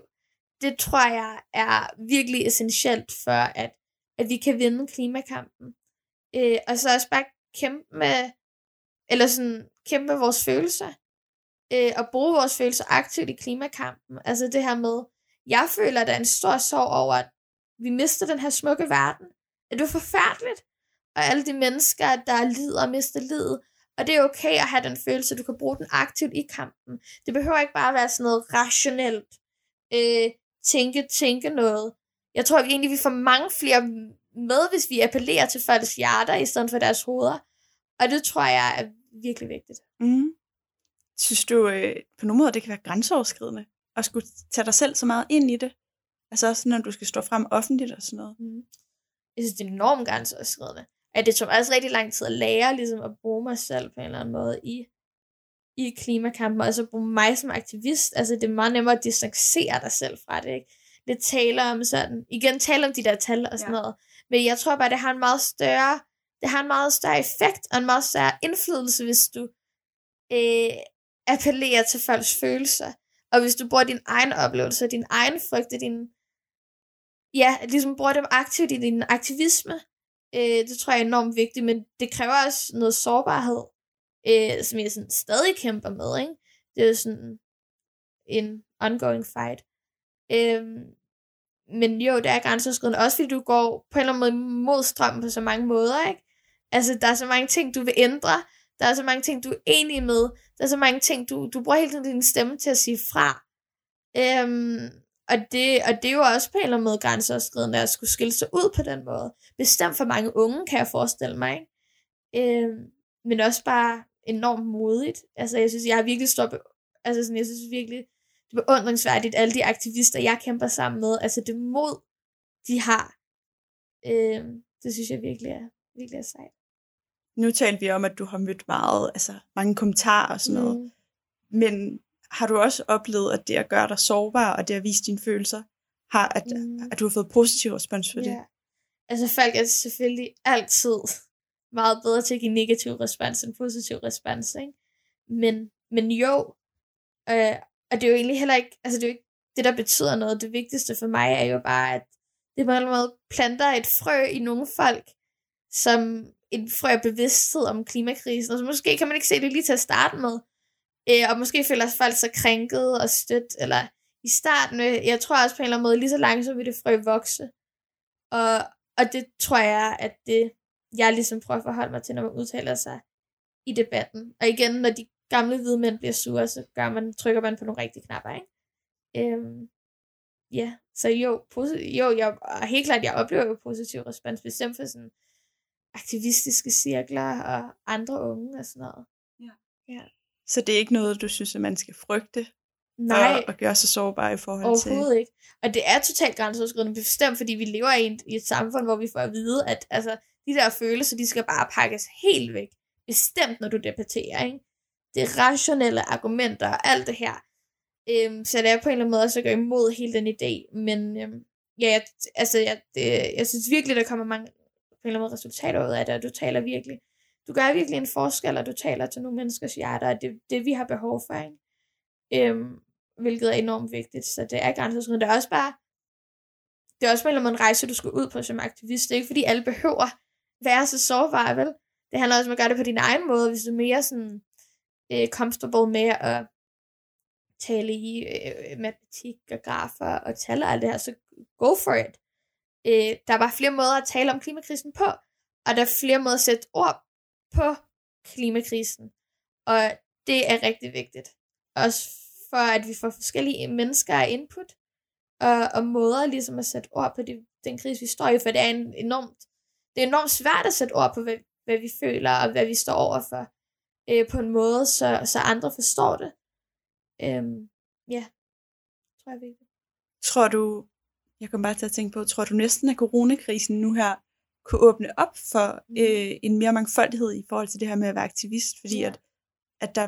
det tror jeg er virkelig essentielt for, at, at vi kan vinde klimakampen. Øh, og så også bare kæmpe med, eller sådan, kæmpe med vores følelser. Øh, og bruge vores følelser aktivt i klimakampen. Altså det her med, jeg føler, at der er en stor sorg over, at vi mister den her smukke verden. Er det forfærdeligt? Og alle de mennesker, der lider og mister livet. Og det er okay at have den følelse, du kan bruge den aktivt i kampen. Det behøver ikke bare være sådan noget rationelt, øh, tænke, tænke noget. Jeg tror egentlig, vi får mange flere med, hvis vi appellerer til folks hjerter, i stedet for deres hoveder. Og det tror jeg er virkelig vigtigt. Mm. Synes du øh, på nogle måder, det kan være grænseoverskridende at skulle tage dig selv så meget ind i det? Altså også når du skal stå frem offentligt og sådan noget. Mm. Jeg synes, det er enormt grænseoverskridende. At det tog også rigtig lang tid at lære ligesom at bruge mig selv på en eller anden måde i, i klimakampen, og altså bruge mig som aktivist. Altså det er meget nemmere at distancere dig selv fra det, ikke? Lidt tale om sådan, igen tale om de der tal og sådan ja. noget. Men jeg tror bare, det har en meget større, det har en meget større effekt, og en meget større indflydelse, hvis du øh, appellerer til folks følelser. Og hvis du bruger din egen oplevelse, din egen frygt, din, ja, ligesom bruger dem aktivt i din aktivisme, øh, det tror jeg er enormt vigtigt, men det kræver også noget sårbarhed, øh, som jeg sådan stadig kæmper med, ikke? Det er jo sådan en ongoing fight. Øh, men jo, det er grænseoverskridende, også fordi du går på en eller anden måde mod strømmen på så mange måder, ikke? Altså, der er så mange ting, du vil ændre, der er så mange ting, du er enig med, der er så mange ting, du, du bruger hele tiden din stemme til at sige fra. Øhm, og, det, og det er jo også på en eller anden måde grænseoverskridende at skulle skille sig ud på den måde. Bestemt for mange unge, kan jeg forestille mig. Ikke? Øhm, men også bare enormt modigt. Altså, jeg synes, jeg har virkelig stoppet... Altså, sådan, jeg synes virkelig, det er beundringsværdigt, alle de aktivister, jeg kæmper sammen med. Altså, det mod, de har. Øhm, det synes jeg virkelig er, virkelig er sejt. Nu talte vi om, at du har mødt meget, altså mange kommentarer og sådan noget. Mm. Men har du også oplevet, at det at gøre dig sårbar, og det at vise dine følelser, har, at, mm. at du har fået positiv respons for yeah. det? Altså folk er selvfølgelig altid meget bedre til at give negativ respons end positiv respons, ikke? Men, men jo, øh, og det er jo egentlig heller ikke, altså det er jo ikke det, der betyder noget. Det vigtigste for mig er jo bare, at det på en måde planter et frø i nogle folk, som en frø af bevidsthed om klimakrisen. Altså måske kan man ikke se det lige til at starte med, Øh, og måske føler folk sig krænket og stødt, eller i starten, øh, jeg tror også på en eller anden måde, lige så langsomt vil det frø vokse. Og, og det tror jeg, at det, jeg ligesom prøver at forholde mig til, når man udtaler sig i debatten. Og igen, når de gamle hvide mænd bliver sure, så gør man, trykker man på nogle rigtige knapper, ikke? Øhm, ja, så jo, jo jeg, helt klart, jeg oplever jo positiv respons, bestemt for sådan aktivistiske cirkler og andre unge og sådan noget. Ja. ja. Så det er ikke noget, du synes, at man skal frygte? Nej. For at gøre sig sårbar i forhold Overhovedet til... Overhovedet ikke. Og det er totalt grænseoverskridende, bestemt fordi vi lever i et, i et samfund, hvor vi får at vide, at altså, de der følelser, de skal bare pakkes helt væk. Bestemt, når du debatterer, ikke? Det er rationelle argumenter og alt det her. Øhm, så det er på en eller anden måde også at gå imod hele den idé. Men øhm, ja, jeg, altså, jeg, det, jeg synes virkelig, der kommer mange på en eller anden måde resultater ud af det, og du taler virkelig du gør virkelig en forskel, og du taler til nogle menneskers hjerter, og det er det, vi har behov for, ikke? Øhm, hvilket er enormt vigtigt, så det er grænseoverskridende. Det er også bare, det er også på en eller anden rejse, du skal ud på som aktivist. Det er ikke fordi alle behøver være så sårbare, vel? Det handler også om at gøre det på din egen måde, hvis du er mere sådan øh, comfortable med at tale i øh, matematik og grafer og tal og alt det her, så go for it. Øh, der er bare flere måder at tale om klimakrisen på, og der er flere måder at sætte ord på klimakrisen. Og det er rigtig vigtigt. Også for, at vi får forskellige mennesker af input, og, og måder ligesom at sætte ord på det, den krise, vi står i, for det er en enormt, det er enormt svært at sætte ord på, hvad, hvad vi føler, og hvad vi står overfor, øh, på en måde, så, så andre forstår det. Øhm, ja. tror jeg virkelig. Tror du, jeg kom bare til at tænke på, tror du næsten, at coronakrisen nu her kunne åbne op for Mm. øh, en mere mangfoldighed i forhold til det her med at være aktivist? Fordi Ja. at, at der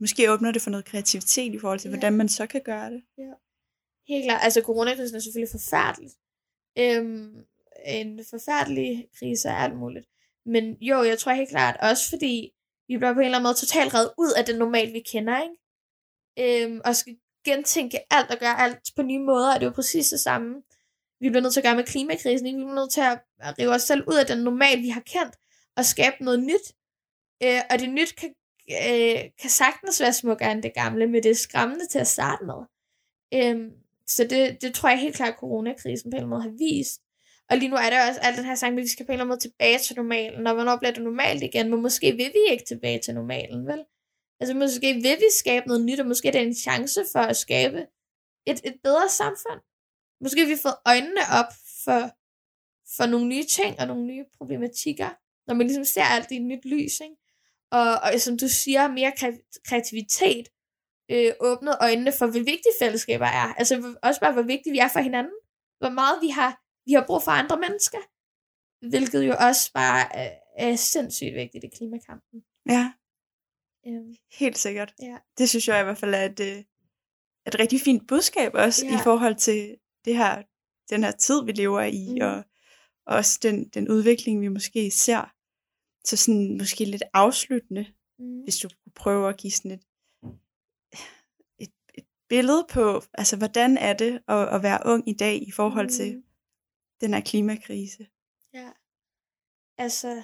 måske åbner det for noget kreativitet i forhold til, Ja. hvordan man så kan gøre det. Helt klart. Altså, coronakrisen er selvfølgelig forfærdelig. Øhm, en forfærdelig krise er alt muligt. Men jo, jeg tror helt klart også, fordi vi bliver på en eller anden måde totalt reddet ud af det normalt, vi kender, ikke? Øhm, og skal gentænke alt og gøre alt på nye måder, og det er jo præcis det samme. Vi bliver nødt til at gøre med klimakrisen, ikke? Vi bliver nødt til at rive os selv ud af den normal, vi har kendt, og skabe noget nyt. Øh, og det nyt kan, øh, kan sagtens være smukkere end det gamle, men det er skræmmende til at starte med. Øh, så det, det tror jeg helt klart, at coronakrisen på en eller anden måde har vist. Og lige nu er der også alt den her sang, at vi skal på en eller anden måde tilbage til normalen, og hvornår bliver det normalt igen, men måske vil vi ikke tilbage til normalen, vel? Altså måske vil vi skabe noget nyt, og måske er det en chance for at skabe et, et bedre samfund. Måske har vi fået øjnene op for, for nogle nye ting og nogle nye problematikker, når man ligesom ser alt i et nyt lys, ikke? Og, og som du siger, mere kre- kreativitet øh, åbnet øjnene for, hvor vigtige fællesskaber er. Altså også bare, hvor vigtige vi er for hinanden. Hvor meget vi har, vi har brug for andre mennesker. Hvilket jo også bare er, er sindssygt vigtigt i klimakampen. Ja, Øhm, helt sikkert. Ja. Det synes jeg i hvert fald er et, øh, et rigtig fint budskab også Ja. i forhold til det her, den her tid, vi lever i, mm. og også den, den udvikling, vi måske ser. Så sådan måske lidt afsluttende, mm, hvis du kunne prøve at give sådan et, et, et billede på, altså hvordan er det at, at være ung i dag i forhold til mm, den her klimakrise? Ja. Altså,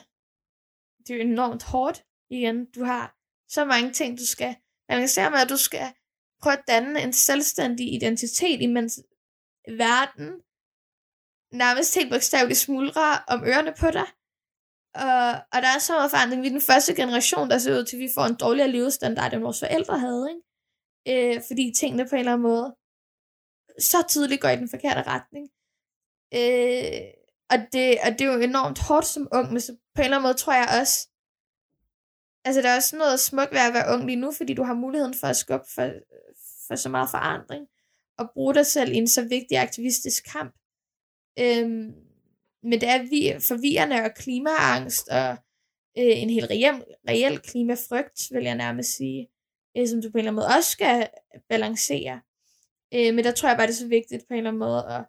det er jo enormt hårdt igen. Du har så mange ting, du skal balancere med, at du skal prøve at danne en selvstændig identitet, imens verden nærmest helt bogstaveligt smuldrer om ørerne på dig. Og, og der er så meget forandring. Vi er den første generation, der ser ud til, at vi får en dårligere levestandard, end vores forældre havde. Ikke? Øh, fordi tingene på en eller anden måde så tydeligt går i den forkerte retning. Øh, og, det, og det er jo enormt hårdt som ung, men så på en eller anden måde tror jeg også, altså der er også noget smukt ved at være ung lige nu, fordi du har muligheden for at skubbe for, for så meget forandring, og bruge dig selv i en så vigtig aktivistisk kamp. Øhm, men det er vi, forvirrende og klimaangst, og øh, en helt reel, reel klimafrygt, vil jeg nærmest sige, øh, som du på en eller anden måde også skal balancere. Øh, men der tror jeg bare, det er så vigtigt på en eller anden måde at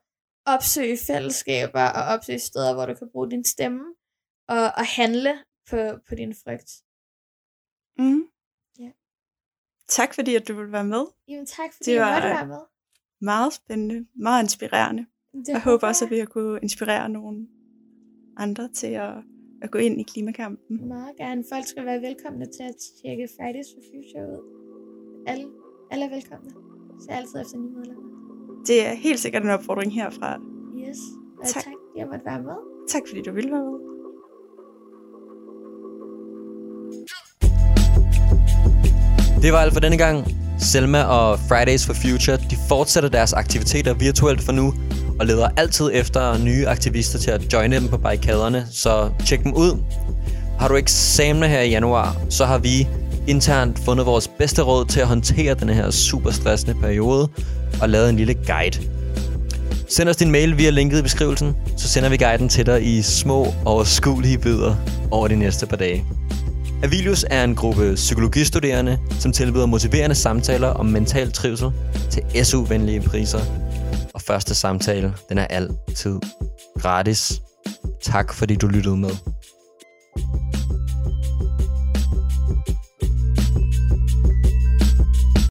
opsøge fællesskaber og opsøge steder, hvor du kan bruge din stemme og, og handle på, på din frygt. Mm. Ja. Tak fordi, at du ville være med. Jamen tak, fordi Det jeg var- måtte være med. Meget spændende, meget inspirerende. Det Jeg håber også, at vi har kunne inspirere nogle andre til at, at gå ind i klimakampen. Meget gerne. Folk skal være velkomne til at tjekke Fridays for Future ud. Alle, alle er velkomne. Så jeg er altid efter nye medlemmer. Det er helt sikkert en opfordring herfra. Yes. Og Tak. tak, tak jeg måtte være med. Tak fordi du ville være med. Det var alt for denne gang. Selma og Fridays for Future de fortsætter deres aktiviteter virtuelt for nu, og leder altid efter nye aktivister til at joine dem på barrikaderne, så tjek dem ud. Har du eksamener her i januar, så har vi internt fundet vores bedste råd til at håndtere den her super stressende periode, og lavet en lille guide. Send os din mail via linket i beskrivelsen, så sender vi guiden til dig i små overskuelige bidder over de næste par dage. Avilius er en gruppe psykologistuderende, som tilbyder motiverende samtaler om mental trivsel til SU-venlige priser. Og første samtale, den er altid gratis. Tak fordi du lyttede med.